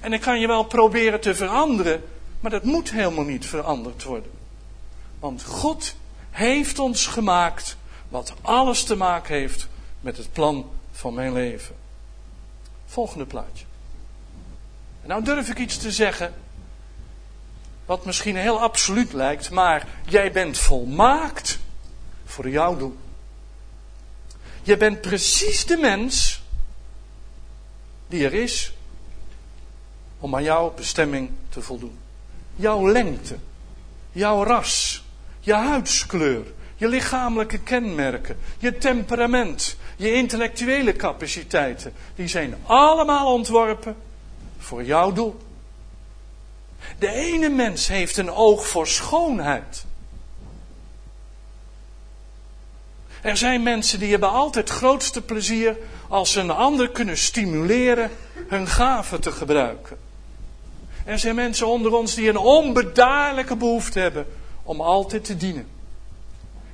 En dan kan je wel proberen te veranderen, maar dat moet helemaal niet veranderd worden. Want God heeft ons gemaakt wat alles te maken heeft met het plan van mijn leven. Volgende plaatje. En nou durf ik iets te zeggen, wat misschien heel absoluut lijkt, maar jij bent volmaakt voor jouw doel. Je bent precies de mens die er is om aan jouw bestemming te voldoen. Jouw lengte, jouw ras, je huidskleur, je lichamelijke kenmerken, je temperament, je intellectuele capaciteiten, die zijn allemaal ontworpen voor jouw doel. De ene mens heeft een oog voor schoonheid. Er zijn mensen die hebben altijd het grootste plezier als ze een ander kunnen stimuleren hun gaven te gebruiken. Er zijn mensen onder ons die een onbedaarlijke behoefte hebben om altijd te dienen.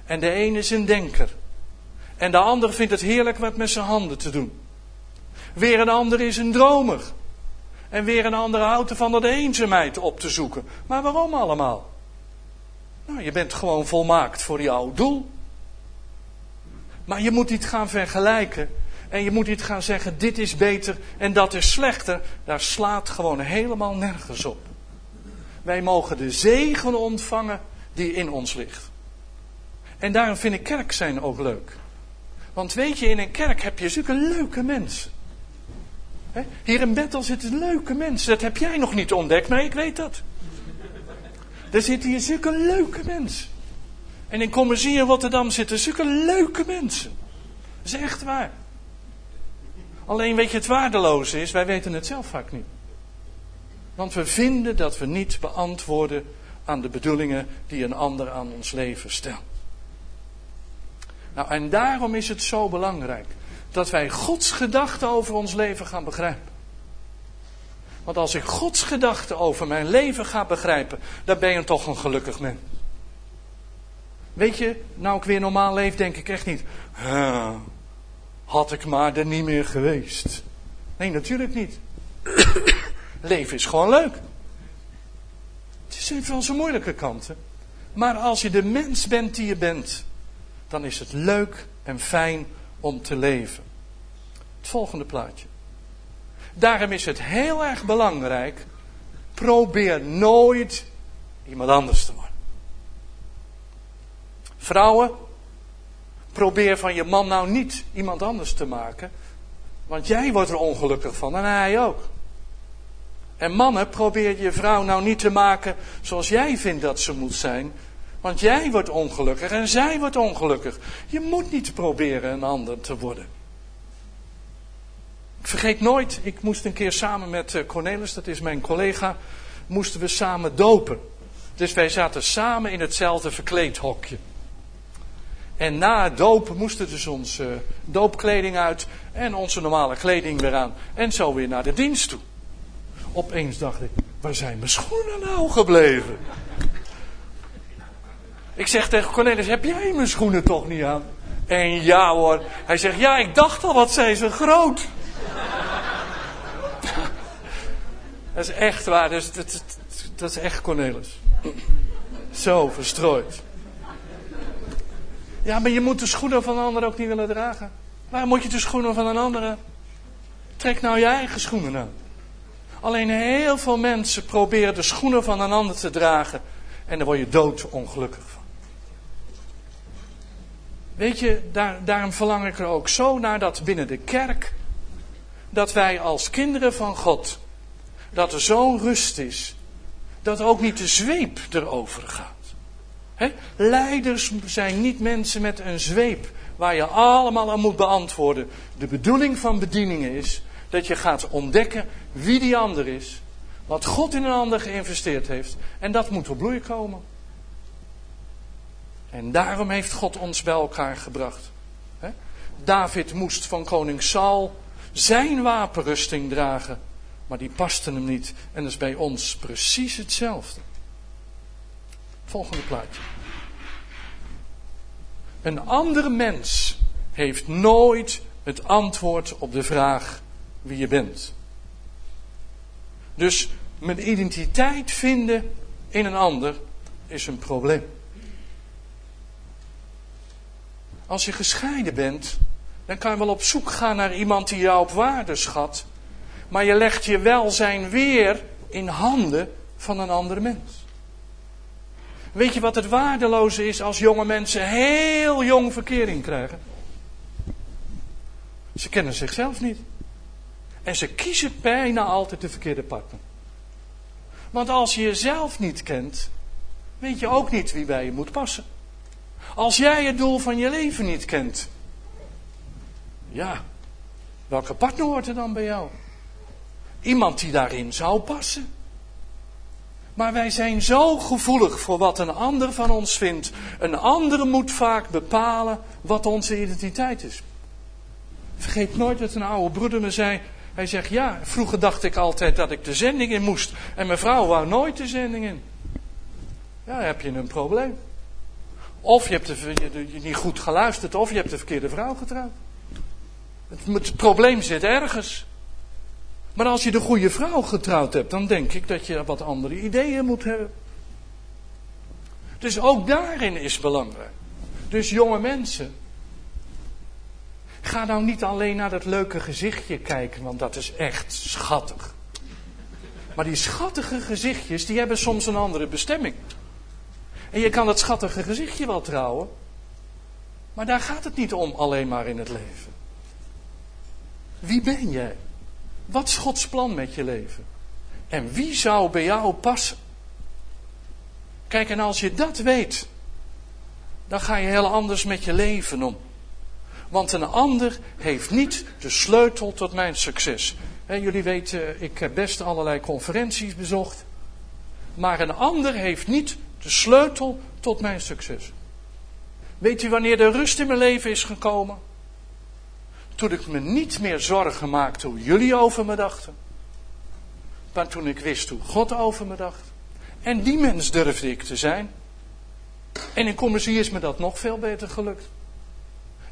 En de een is een denker. En de ander vindt het heerlijk wat met zijn handen te doen. Weer een ander is een dromer. En weer een ander houdt ervan dat eenzaamheid op te zoeken. Maar waarom allemaal? Nou, je bent gewoon volmaakt voor jouw doel. Maar je moet niet gaan vergelijken. En je moet niet gaan zeggen, dit is beter en dat is slechter. Daar slaat gewoon helemaal nergens op. Wij mogen de zegen ontvangen die in ons ligt. En daarom vind ik kerk zijn ook leuk. Want weet je, in een kerk heb je zulke leuke mensen. Hier in Bethel zitten leuke mensen. Dat heb jij nog niet ontdekt, maar ik weet dat. Er zitten hier zulke leuke mensen. En in Commercie Rotterdam zitten zulke leuke mensen. Dat is echt waar. Alleen weet je, het waardeloze is, wij weten het zelf vaak niet. Want we vinden dat we niet beantwoorden aan de bedoelingen die een ander aan ons leven stelt. Nou, en daarom is het zo belangrijk dat wij Gods gedachten over ons leven gaan begrijpen. Want als ik Gods gedachten over mijn leven ga begrijpen, dan ben je toch een gelukkig mens. Weet je, nou ik weer normaal leef, denk ik echt niet. Had ik maar er niet meer geweest. Nee, natuurlijk niet. Leven is gewoon leuk. Het heeft wel zijn moeilijke kanten. Maar als je de mens bent die je bent, dan is het leuk en fijn om te leven. Het volgende plaatje. Daarom is het heel erg belangrijk. Probeer nooit iemand anders te worden. Vrouwen, probeer van je man nou niet iemand anders te maken. Want jij wordt er ongelukkig van en hij ook. En mannen, probeer je vrouw nou niet te maken zoals jij vindt dat ze moet zijn. Want jij wordt ongelukkig en zij wordt ongelukkig. Je moet niet proberen een ander te worden. Ik vergeet nooit, ik moest een keer samen met eh, Cornelis, dat is mijn collega, moesten we samen dopen. Dus wij zaten samen in hetzelfde verkleedhokje. En na het dopen moesten dus onze doopkleding uit en onze normale kleding weer aan. En zo weer naar de dienst toe. Opeens dacht ik, waar zijn mijn schoenen nou gebleven? Ik zeg tegen Cornelis, heb jij mijn schoenen toch niet aan? En ja hoor. Hij zegt, ja, ik dacht al, wat zijn ze groot. dat is echt waar, dat, dat, dat is echt Cornelis. Zo verstrooid. Ja, maar je moet de schoenen van een ander ook niet willen dragen. Waarom moet je de schoenen van een andere? Trek nou je eigen schoenen aan. Alleen heel veel mensen proberen de schoenen van een ander te dragen. En daar word je doodongelukkig van. Weet je, daar, daarom verlang ik er ook zo naar dat binnen de kerk. Dat wij als kinderen van God. Dat er zo'n rust is. Dat ook niet de zweep erover gaat. Leiders zijn niet mensen met een zweep waar je allemaal aan moet beantwoorden. De bedoeling van bedieningen is dat je gaat ontdekken wie die ander is, wat God in een ander geïnvesteerd heeft en dat moet op bloei komen. En daarom heeft God ons bij elkaar gebracht. David moest van koning Saul zijn wapenrusting dragen, maar die paste hem niet. En dat is bij ons precies hetzelfde. Volgende plaatje. Een andere mens heeft nooit het antwoord op de vraag wie je bent. Dus mijn identiteit vinden in een ander is een probleem. Als je gescheiden bent, dan kan je wel op zoek gaan naar iemand die jou op waarde schat. Maar je legt je welzijn weer in handen van een andere mens. Weet je wat het waardeloze is als jonge mensen heel jong verkering krijgen? Ze kennen zichzelf niet. En ze kiezen bijna altijd de verkeerde partner. Want als je jezelf niet kent, weet je ook niet wie bij je moet passen. Als jij het doel van je leven niet kent, ja, welke partner hoort er dan bij jou? Iemand die daarin zou passen. Maar wij zijn zo gevoelig voor wat een ander van ons vindt. Een ander moet vaak bepalen wat onze identiteit is. Vergeet nooit dat een oude broeder me zei. Hij zegt, ja, vroeger dacht ik altijd dat ik de zending in moest. En mijn vrouw wou nooit de zending in. Ja, dan heb je een probleem. Of je hebt je, niet goed geluisterd, of je hebt de verkeerde vrouw getrouwd. Het, het probleem zit ergens. Maar als je de goede vrouw getrouwd hebt, dan denk ik dat je wat andere ideeën moet hebben. Dus ook daarin is belangrijk. Dus jonge mensen, Ga nou niet alleen naar dat leuke gezichtje kijken, want dat is echt schattig. Maar die schattige gezichtjes, die hebben soms een andere bestemming. En je kan dat schattige gezichtje wel trouwen. Maar daar gaat het niet om alleen maar in het leven. Wie ben jij? Wat is Gods plan met je leven? En wie zou bij jou passen? Kijk, en als je dat weet, dan ga je heel anders met je leven om. Want een ander heeft niet de sleutel tot mijn succes. jullie weten, ik heb best allerlei conferenties bezocht. Maar een ander heeft niet de sleutel tot mijn succes. Weet u wanneer de rust in mijn leven is gekomen? Toen ik me niet meer zorgen maakte hoe jullie over me dachten. Maar toen ik wist hoe God over me dacht. En die mens durfde ik te zijn. En in commissie is me dat nog veel beter gelukt.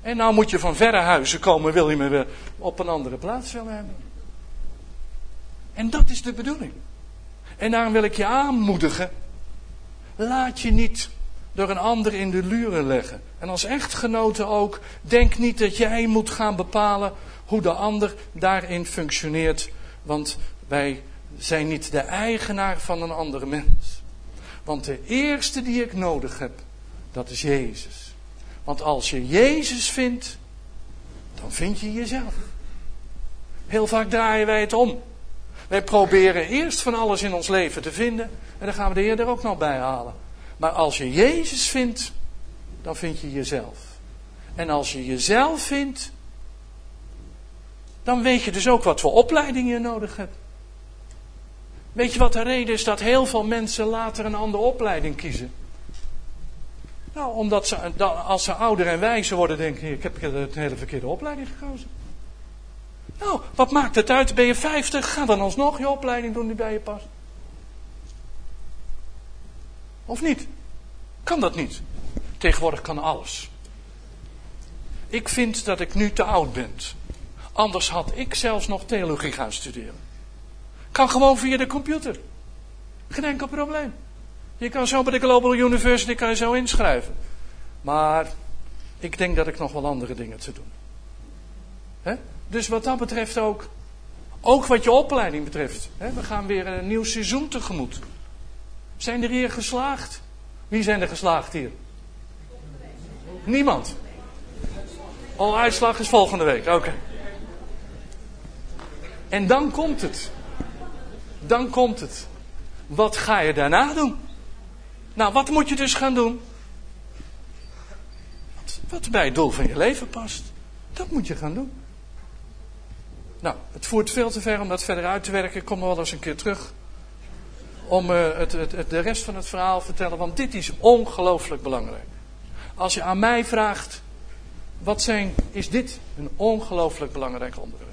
En nou moet je van verre huizen komen, wil je me weer op een andere plaats willen hebben. En dat is de bedoeling. En daarom wil ik je aanmoedigen. Laat je niet door een ander in de luren leggen. En als echtgenote ook, denk niet dat jij moet gaan bepalen hoe de ander daarin functioneert. Want wij zijn niet de eigenaar van een andere mens. Want de eerste die ik nodig heb, dat is Jezus. Want als je Jezus vindt, dan vind je jezelf. Heel vaak draaien wij het om. Wij proberen eerst van alles in ons leven te vinden en dan gaan we de Heer er ook nog bij halen. Maar als je Jezus vindt, dan vind je jezelf. En als je jezelf vindt, dan weet je dus ook wat voor opleiding je nodig hebt. Weet je wat de reden is dat heel veel mensen later een andere opleiding kiezen? Nou, omdat ze, als ze ouder en wijzer worden, denken ik heb een hele verkeerde opleiding gekozen. Nou, wat maakt het uit? Ben je 50? Ga dan alsnog je opleiding doen die bij je past. Of niet? Kan dat niet? Tegenwoordig kan alles. Ik vind dat ik nu te oud ben. Anders had ik zelfs nog theologie gaan studeren. Kan gewoon via de computer. Geen enkel probleem. Je kan zo bij de Global University kan je zo inschrijven. Maar ik denk dat ik nog wel andere dingen te doen. He? Dus wat dat betreft ook, ook wat je opleiding betreft. He? We gaan weer een nieuw seizoen tegemoet. Zijn er hier geslaagd? Wie zijn er geslaagd hier? Niemand. Al uitslag is volgende week, oké. En dan komt het. Dan komt het. Wat ga je daarna doen? Nou, wat moet je dus gaan doen? Wat, wat bij het doel van je leven past. Dat moet je gaan doen. Nou, het voert veel te ver om dat verder uit te werken. Ik kom nog wel eens een keer terug. Om uh, het, het, de rest van het verhaal te vertellen. Want dit is ongelooflijk belangrijk. Als je aan mij vraagt. Wat zijn, is dit een ongelooflijk belangrijk onderwerp?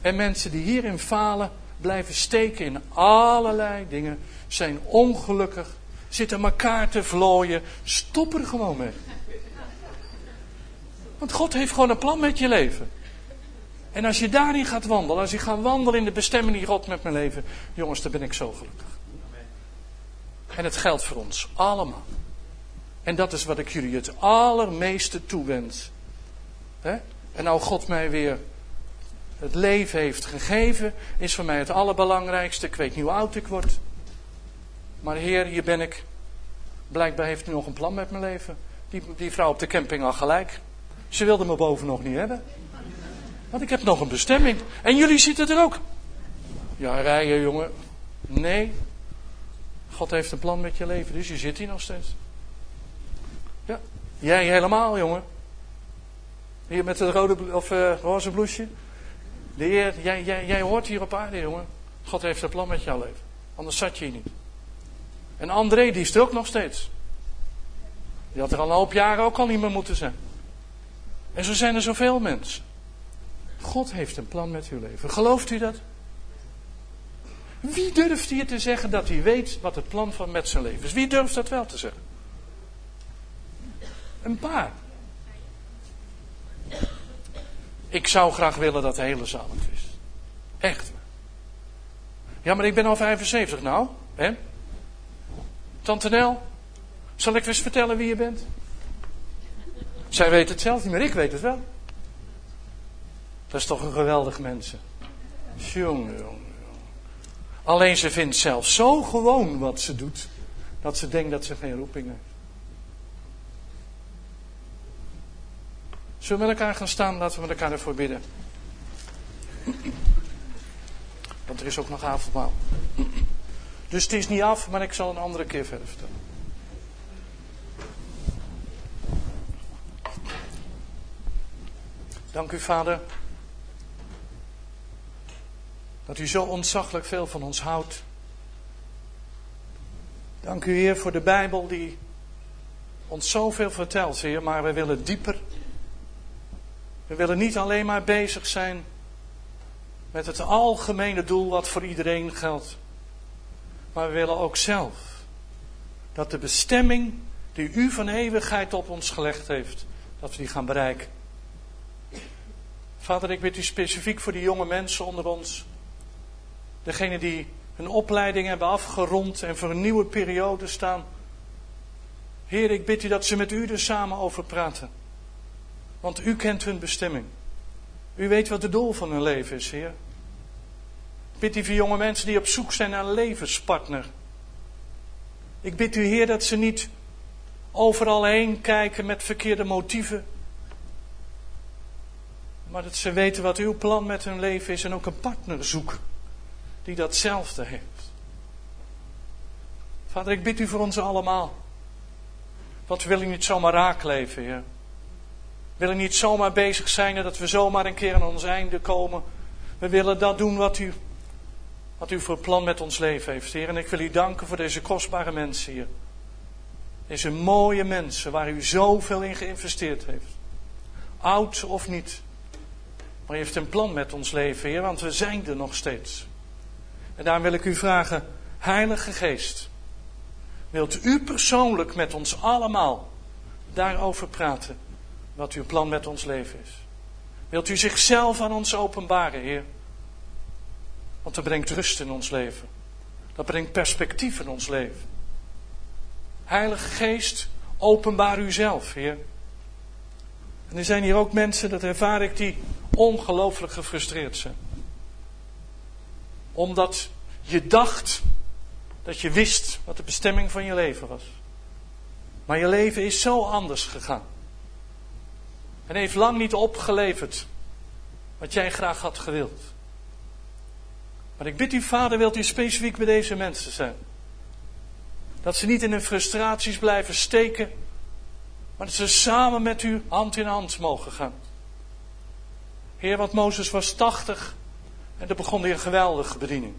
En mensen die hierin falen, blijven steken in allerlei dingen, zijn ongelukkig, zitten elkaar te vlooien. Stop er gewoon mee. Want God heeft gewoon een plan met je leven. En als je daarin gaat wandelen, als je gaat wandelen in de bestemming die God met mijn leven, jongens, dan ben ik zo gelukkig. En het geldt voor ons allemaal. En dat is wat ik jullie het allermeeste toewens. En nou God mij weer het leven heeft gegeven, is voor mij het allerbelangrijkste. Ik weet niet hoe oud ik word. Maar Heer, hier ben ik. Blijkbaar heeft u nog een plan met mijn leven. Die, die vrouw op de camping al gelijk. Ze wilde me boven nog niet hebben. Want ik heb nog een bestemming. En jullie zitten er ook. Ja, rijden jongen. Nee. God heeft een plan met je leven, dus je zit hier nog steeds. Ja. Jij helemaal, jongen. Hier met het rode of uh, roze bloesje. De Heer, jij, jij, jij hoort hier op aarde, jongen. God heeft een plan met jouw leven. Anders zat je hier niet. En André, die is er ook nog steeds. Die had er al een hoop jaren ook al niet meer moeten zijn. En zo zijn er zoveel mensen. God heeft een plan met uw leven. Gelooft u dat? Wie durft hier te zeggen dat hij weet wat het plan van met zijn leven is? Wie durft dat wel te zeggen? Een paar. Ik zou graag willen dat de hele zaal het wist. Echt. Ja, maar ik ben al 75 nou. Hè? Tante Nel, zal ik eens vertellen wie je bent? Zij weet het zelf niet, maar ik weet het wel. Dat is toch een geweldig mensen. Jongen, jongen. Alleen ze vindt zelf zo gewoon wat ze doet, dat ze denkt dat ze geen roeping heeft. Zullen we met elkaar gaan staan? Laten we met elkaar ervoor bidden. Want er is ook nog avondmaal. Dus het is niet af, maar ik zal een andere keer verder vertellen. Dank u, Vader, dat u zo ontzaglijk veel van ons houdt. Dank u, Heer, voor de Bijbel die ons zoveel vertelt, Heer, maar we willen dieper. We willen niet alleen maar bezig zijn met het algemene doel wat voor iedereen geldt. Maar we willen ook zelf dat de bestemming die u van eeuwigheid op ons gelegd heeft, dat we die gaan bereiken. Vader, ik bid u specifiek voor die jonge mensen onder ons. Degenen die hun opleiding hebben afgerond en voor een nieuwe periode staan. Heer, ik bid u dat ze met u er samen over praten. Want u kent hun bestemming. U weet wat het doel van hun leven is, Heer. Ik bid u voor jonge mensen die op zoek zijn naar een levenspartner. Ik bid u, Heer, dat ze niet overal heen kijken met verkeerde motieven. Maar dat ze weten wat uw plan met hun leven is en ook een partner zoeken die datzelfde heeft. Vader, ik bid u voor ons allemaal. Want we willen niet zomaar raak leven, Heer. We willen niet zomaar bezig zijn dat we zomaar een keer aan ons einde komen. We willen dat doen wat u, wat u voor plan met ons leven heeft, Heer. En ik wil u danken voor deze kostbare mensen hier. Deze mooie mensen waar u zoveel in geïnvesteerd heeft. Oud of niet. Maar u heeft een plan met ons leven, Heer, want we zijn er nog steeds. En daarom wil ik u vragen, Heilige Geest, wilt u persoonlijk met ons allemaal daarover praten, wat uw plan met ons leven is? Wilt u zichzelf aan ons openbaren, Heer? Want dat brengt rust in ons leven. Dat brengt perspectief in ons leven. Heilige Geest, openbaar uzelf, Heer. En er zijn hier ook mensen, dat ervaar ik, die ongelooflijk gefrustreerd zijn. Omdat je dacht dat je wist wat de bestemming van je leven was. Maar je leven is zo anders gegaan. En heeft lang niet opgeleverd wat jij graag had gewild. Maar ik bid u, vader, wilt u specifiek bij deze mensen zijn. Dat ze niet in hun frustraties blijven steken, maar dat ze samen met u hand in hand mogen gaan. Heer, want Mozes was 80 en er begon hij een geweldige bediening.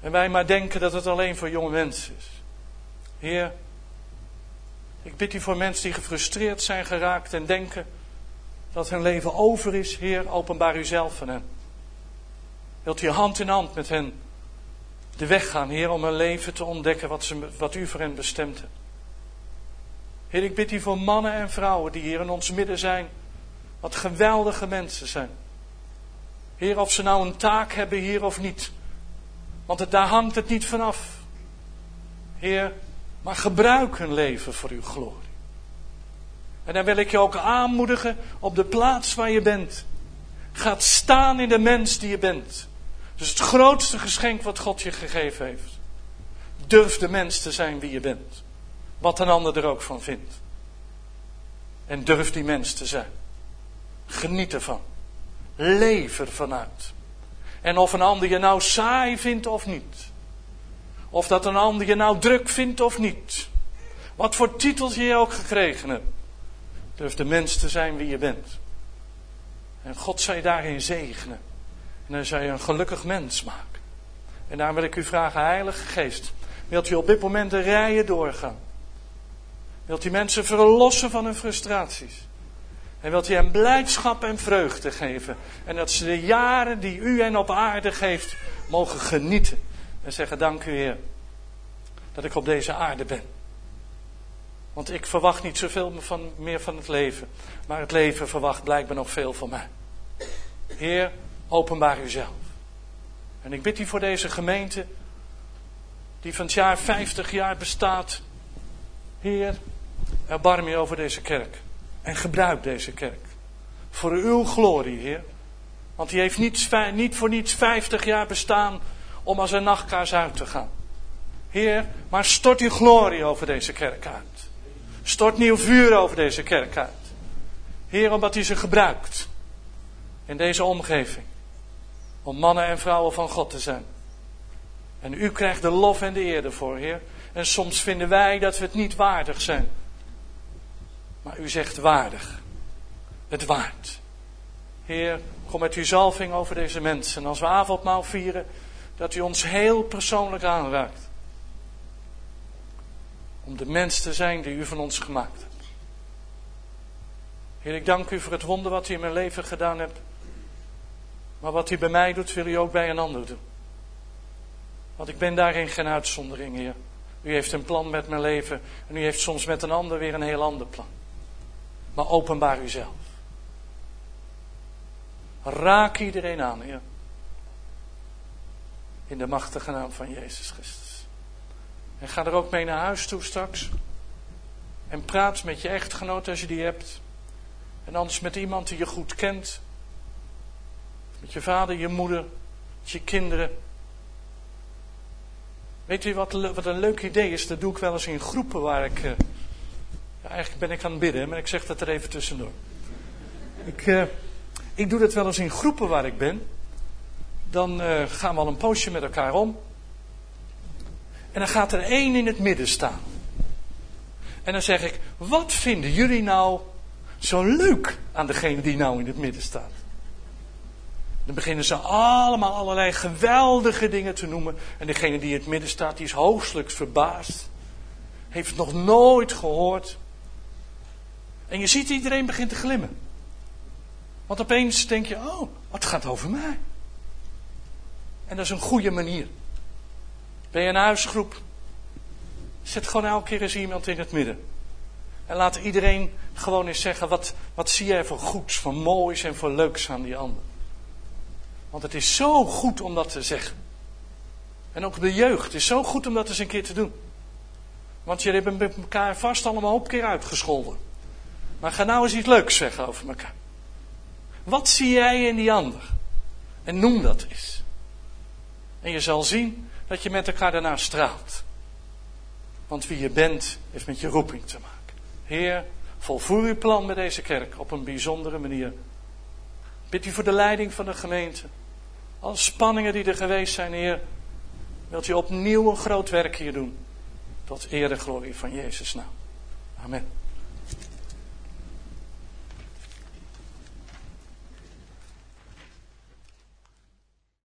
En wij maar denken dat het alleen voor jonge mensen is. Heer, ik bid u voor mensen die gefrustreerd zijn geraakt en denken dat hun leven over is. Heer, openbaar u zelf aan hen. Wilt u hand in hand met hen de weg gaan, Heer, om hun leven te ontdekken wat, ze, wat u voor hen bestemd hebt. Heer, ik bid u voor mannen en vrouwen die hier in ons midden zijn wat geweldige mensen zijn. Heer, of ze nou een taak hebben hier of niet. Want het, daar hangt het niet vanaf. Heer, maar gebruik hun leven voor uw glorie. En dan wil ik je ook aanmoedigen op de plaats waar je bent. Gaat staan in de mens die je bent. Dus het grootste geschenk wat God je gegeven heeft. Durf de mens te zijn wie je bent. Wat een ander er ook van vindt. En durf die mens te zijn. Geniet ervan. Leef er vanuit. En of een ander je nou saai vindt of niet. Of dat een ander je nou druk vindt of niet. Wat voor titels je ook gekregen hebt. Durf de mens te zijn wie je bent. En God je daarin zegenen. En dan je een gelukkig mens maken. En daarom wil ik u vragen, Heilige Geest. Wilt u op dit moment de rijen doorgaan? Wilt u mensen verlossen van hun frustraties? En wilt u hen blijdschap en vreugde geven. En dat ze de jaren die u hen op aarde geeft, mogen genieten. En zeggen, dank u Heer, dat ik op deze aarde ben. Want ik verwacht niet zoveel van, meer van het leven. Maar het leven verwacht blijkbaar nog veel van mij. Heer, openbaar uzelf. En ik bid u voor deze gemeente, die van het jaar 50 jaar bestaat. Heer, erbarm je over deze kerk. En gebruik deze kerk. Voor uw glorie, Heer. Want die heeft niet, niet voor niets 50 jaar bestaan om als een nachtkaars uit te gaan. Heer, maar stort uw glorie over deze kerk uit. Stort nieuw vuur over deze kerk uit. Heer, omdat u ze gebruikt in deze omgeving. Om mannen en vrouwen van God te zijn. En u krijgt de lof en de eer ervoor, Heer. En soms vinden wij dat we het niet waardig zijn. Maar u zegt waardig. Het waard. Heer, kom met uw zalving over deze mensen. En als we avondmaal vieren, dat u ons heel persoonlijk aanraakt. Om de mens te zijn die u van ons gemaakt hebt. Heer, ik dank u voor het wonder wat u in mijn leven gedaan hebt. Maar wat u bij mij doet, wil u ook bij een ander doen. Want ik ben daarin geen uitzondering, Heer. U heeft een plan met mijn leven en u heeft soms met een ander weer een heel ander plan. Maar openbaar uzelf. Raak iedereen aan, Heer. In de machtige naam van Jezus Christus. En ga er ook mee naar huis toe straks. En praat met je echtgenoot als je die hebt. En anders met iemand die je goed kent. Met je vader, je moeder, met je kinderen. Weet u wat, wat een leuk idee is? Dat doe ik wel eens in groepen waar ik. Eigenlijk ben ik aan het bidden, maar ik zeg dat er even tussendoor. Ik, uh, ik doe dat wel eens in groepen waar ik ben. Dan uh, gaan we al een poosje met elkaar om. En dan gaat er één in het midden staan. En dan zeg ik: Wat vinden jullie nou zo leuk aan degene die nou in het midden staat? Dan beginnen ze allemaal allerlei geweldige dingen te noemen. En degene die in het midden staat, die is hoogstelijk verbaasd. Heeft het nog nooit gehoord. En je ziet iedereen begint te glimmen. Want opeens denk je, oh, wat gaat over mij? En dat is een goede manier. Ben je een huisgroep? Zet gewoon elke keer eens iemand in het midden. En laat iedereen gewoon eens zeggen, wat, wat zie jij voor goeds, voor moois en voor leuks aan die ander. Want het is zo goed om dat te zeggen. En ook de jeugd, is zo goed om dat eens een keer te doen. Want jullie hebben elkaar vast allemaal een hoop keer uitgescholden. Maar ga nou eens iets leuks zeggen over elkaar. Wat zie jij in die ander? En noem dat eens. En je zal zien dat je met elkaar daarna straalt. Want wie je bent, heeft met je roeping te maken. Heer, volvoer uw plan met deze kerk op een bijzondere manier. Bid u voor de leiding van de gemeente. Alle spanningen die er geweest zijn, Heer, wilt u opnieuw een groot werk hier doen. Tot eer en glorie van Jezus naam. Amen.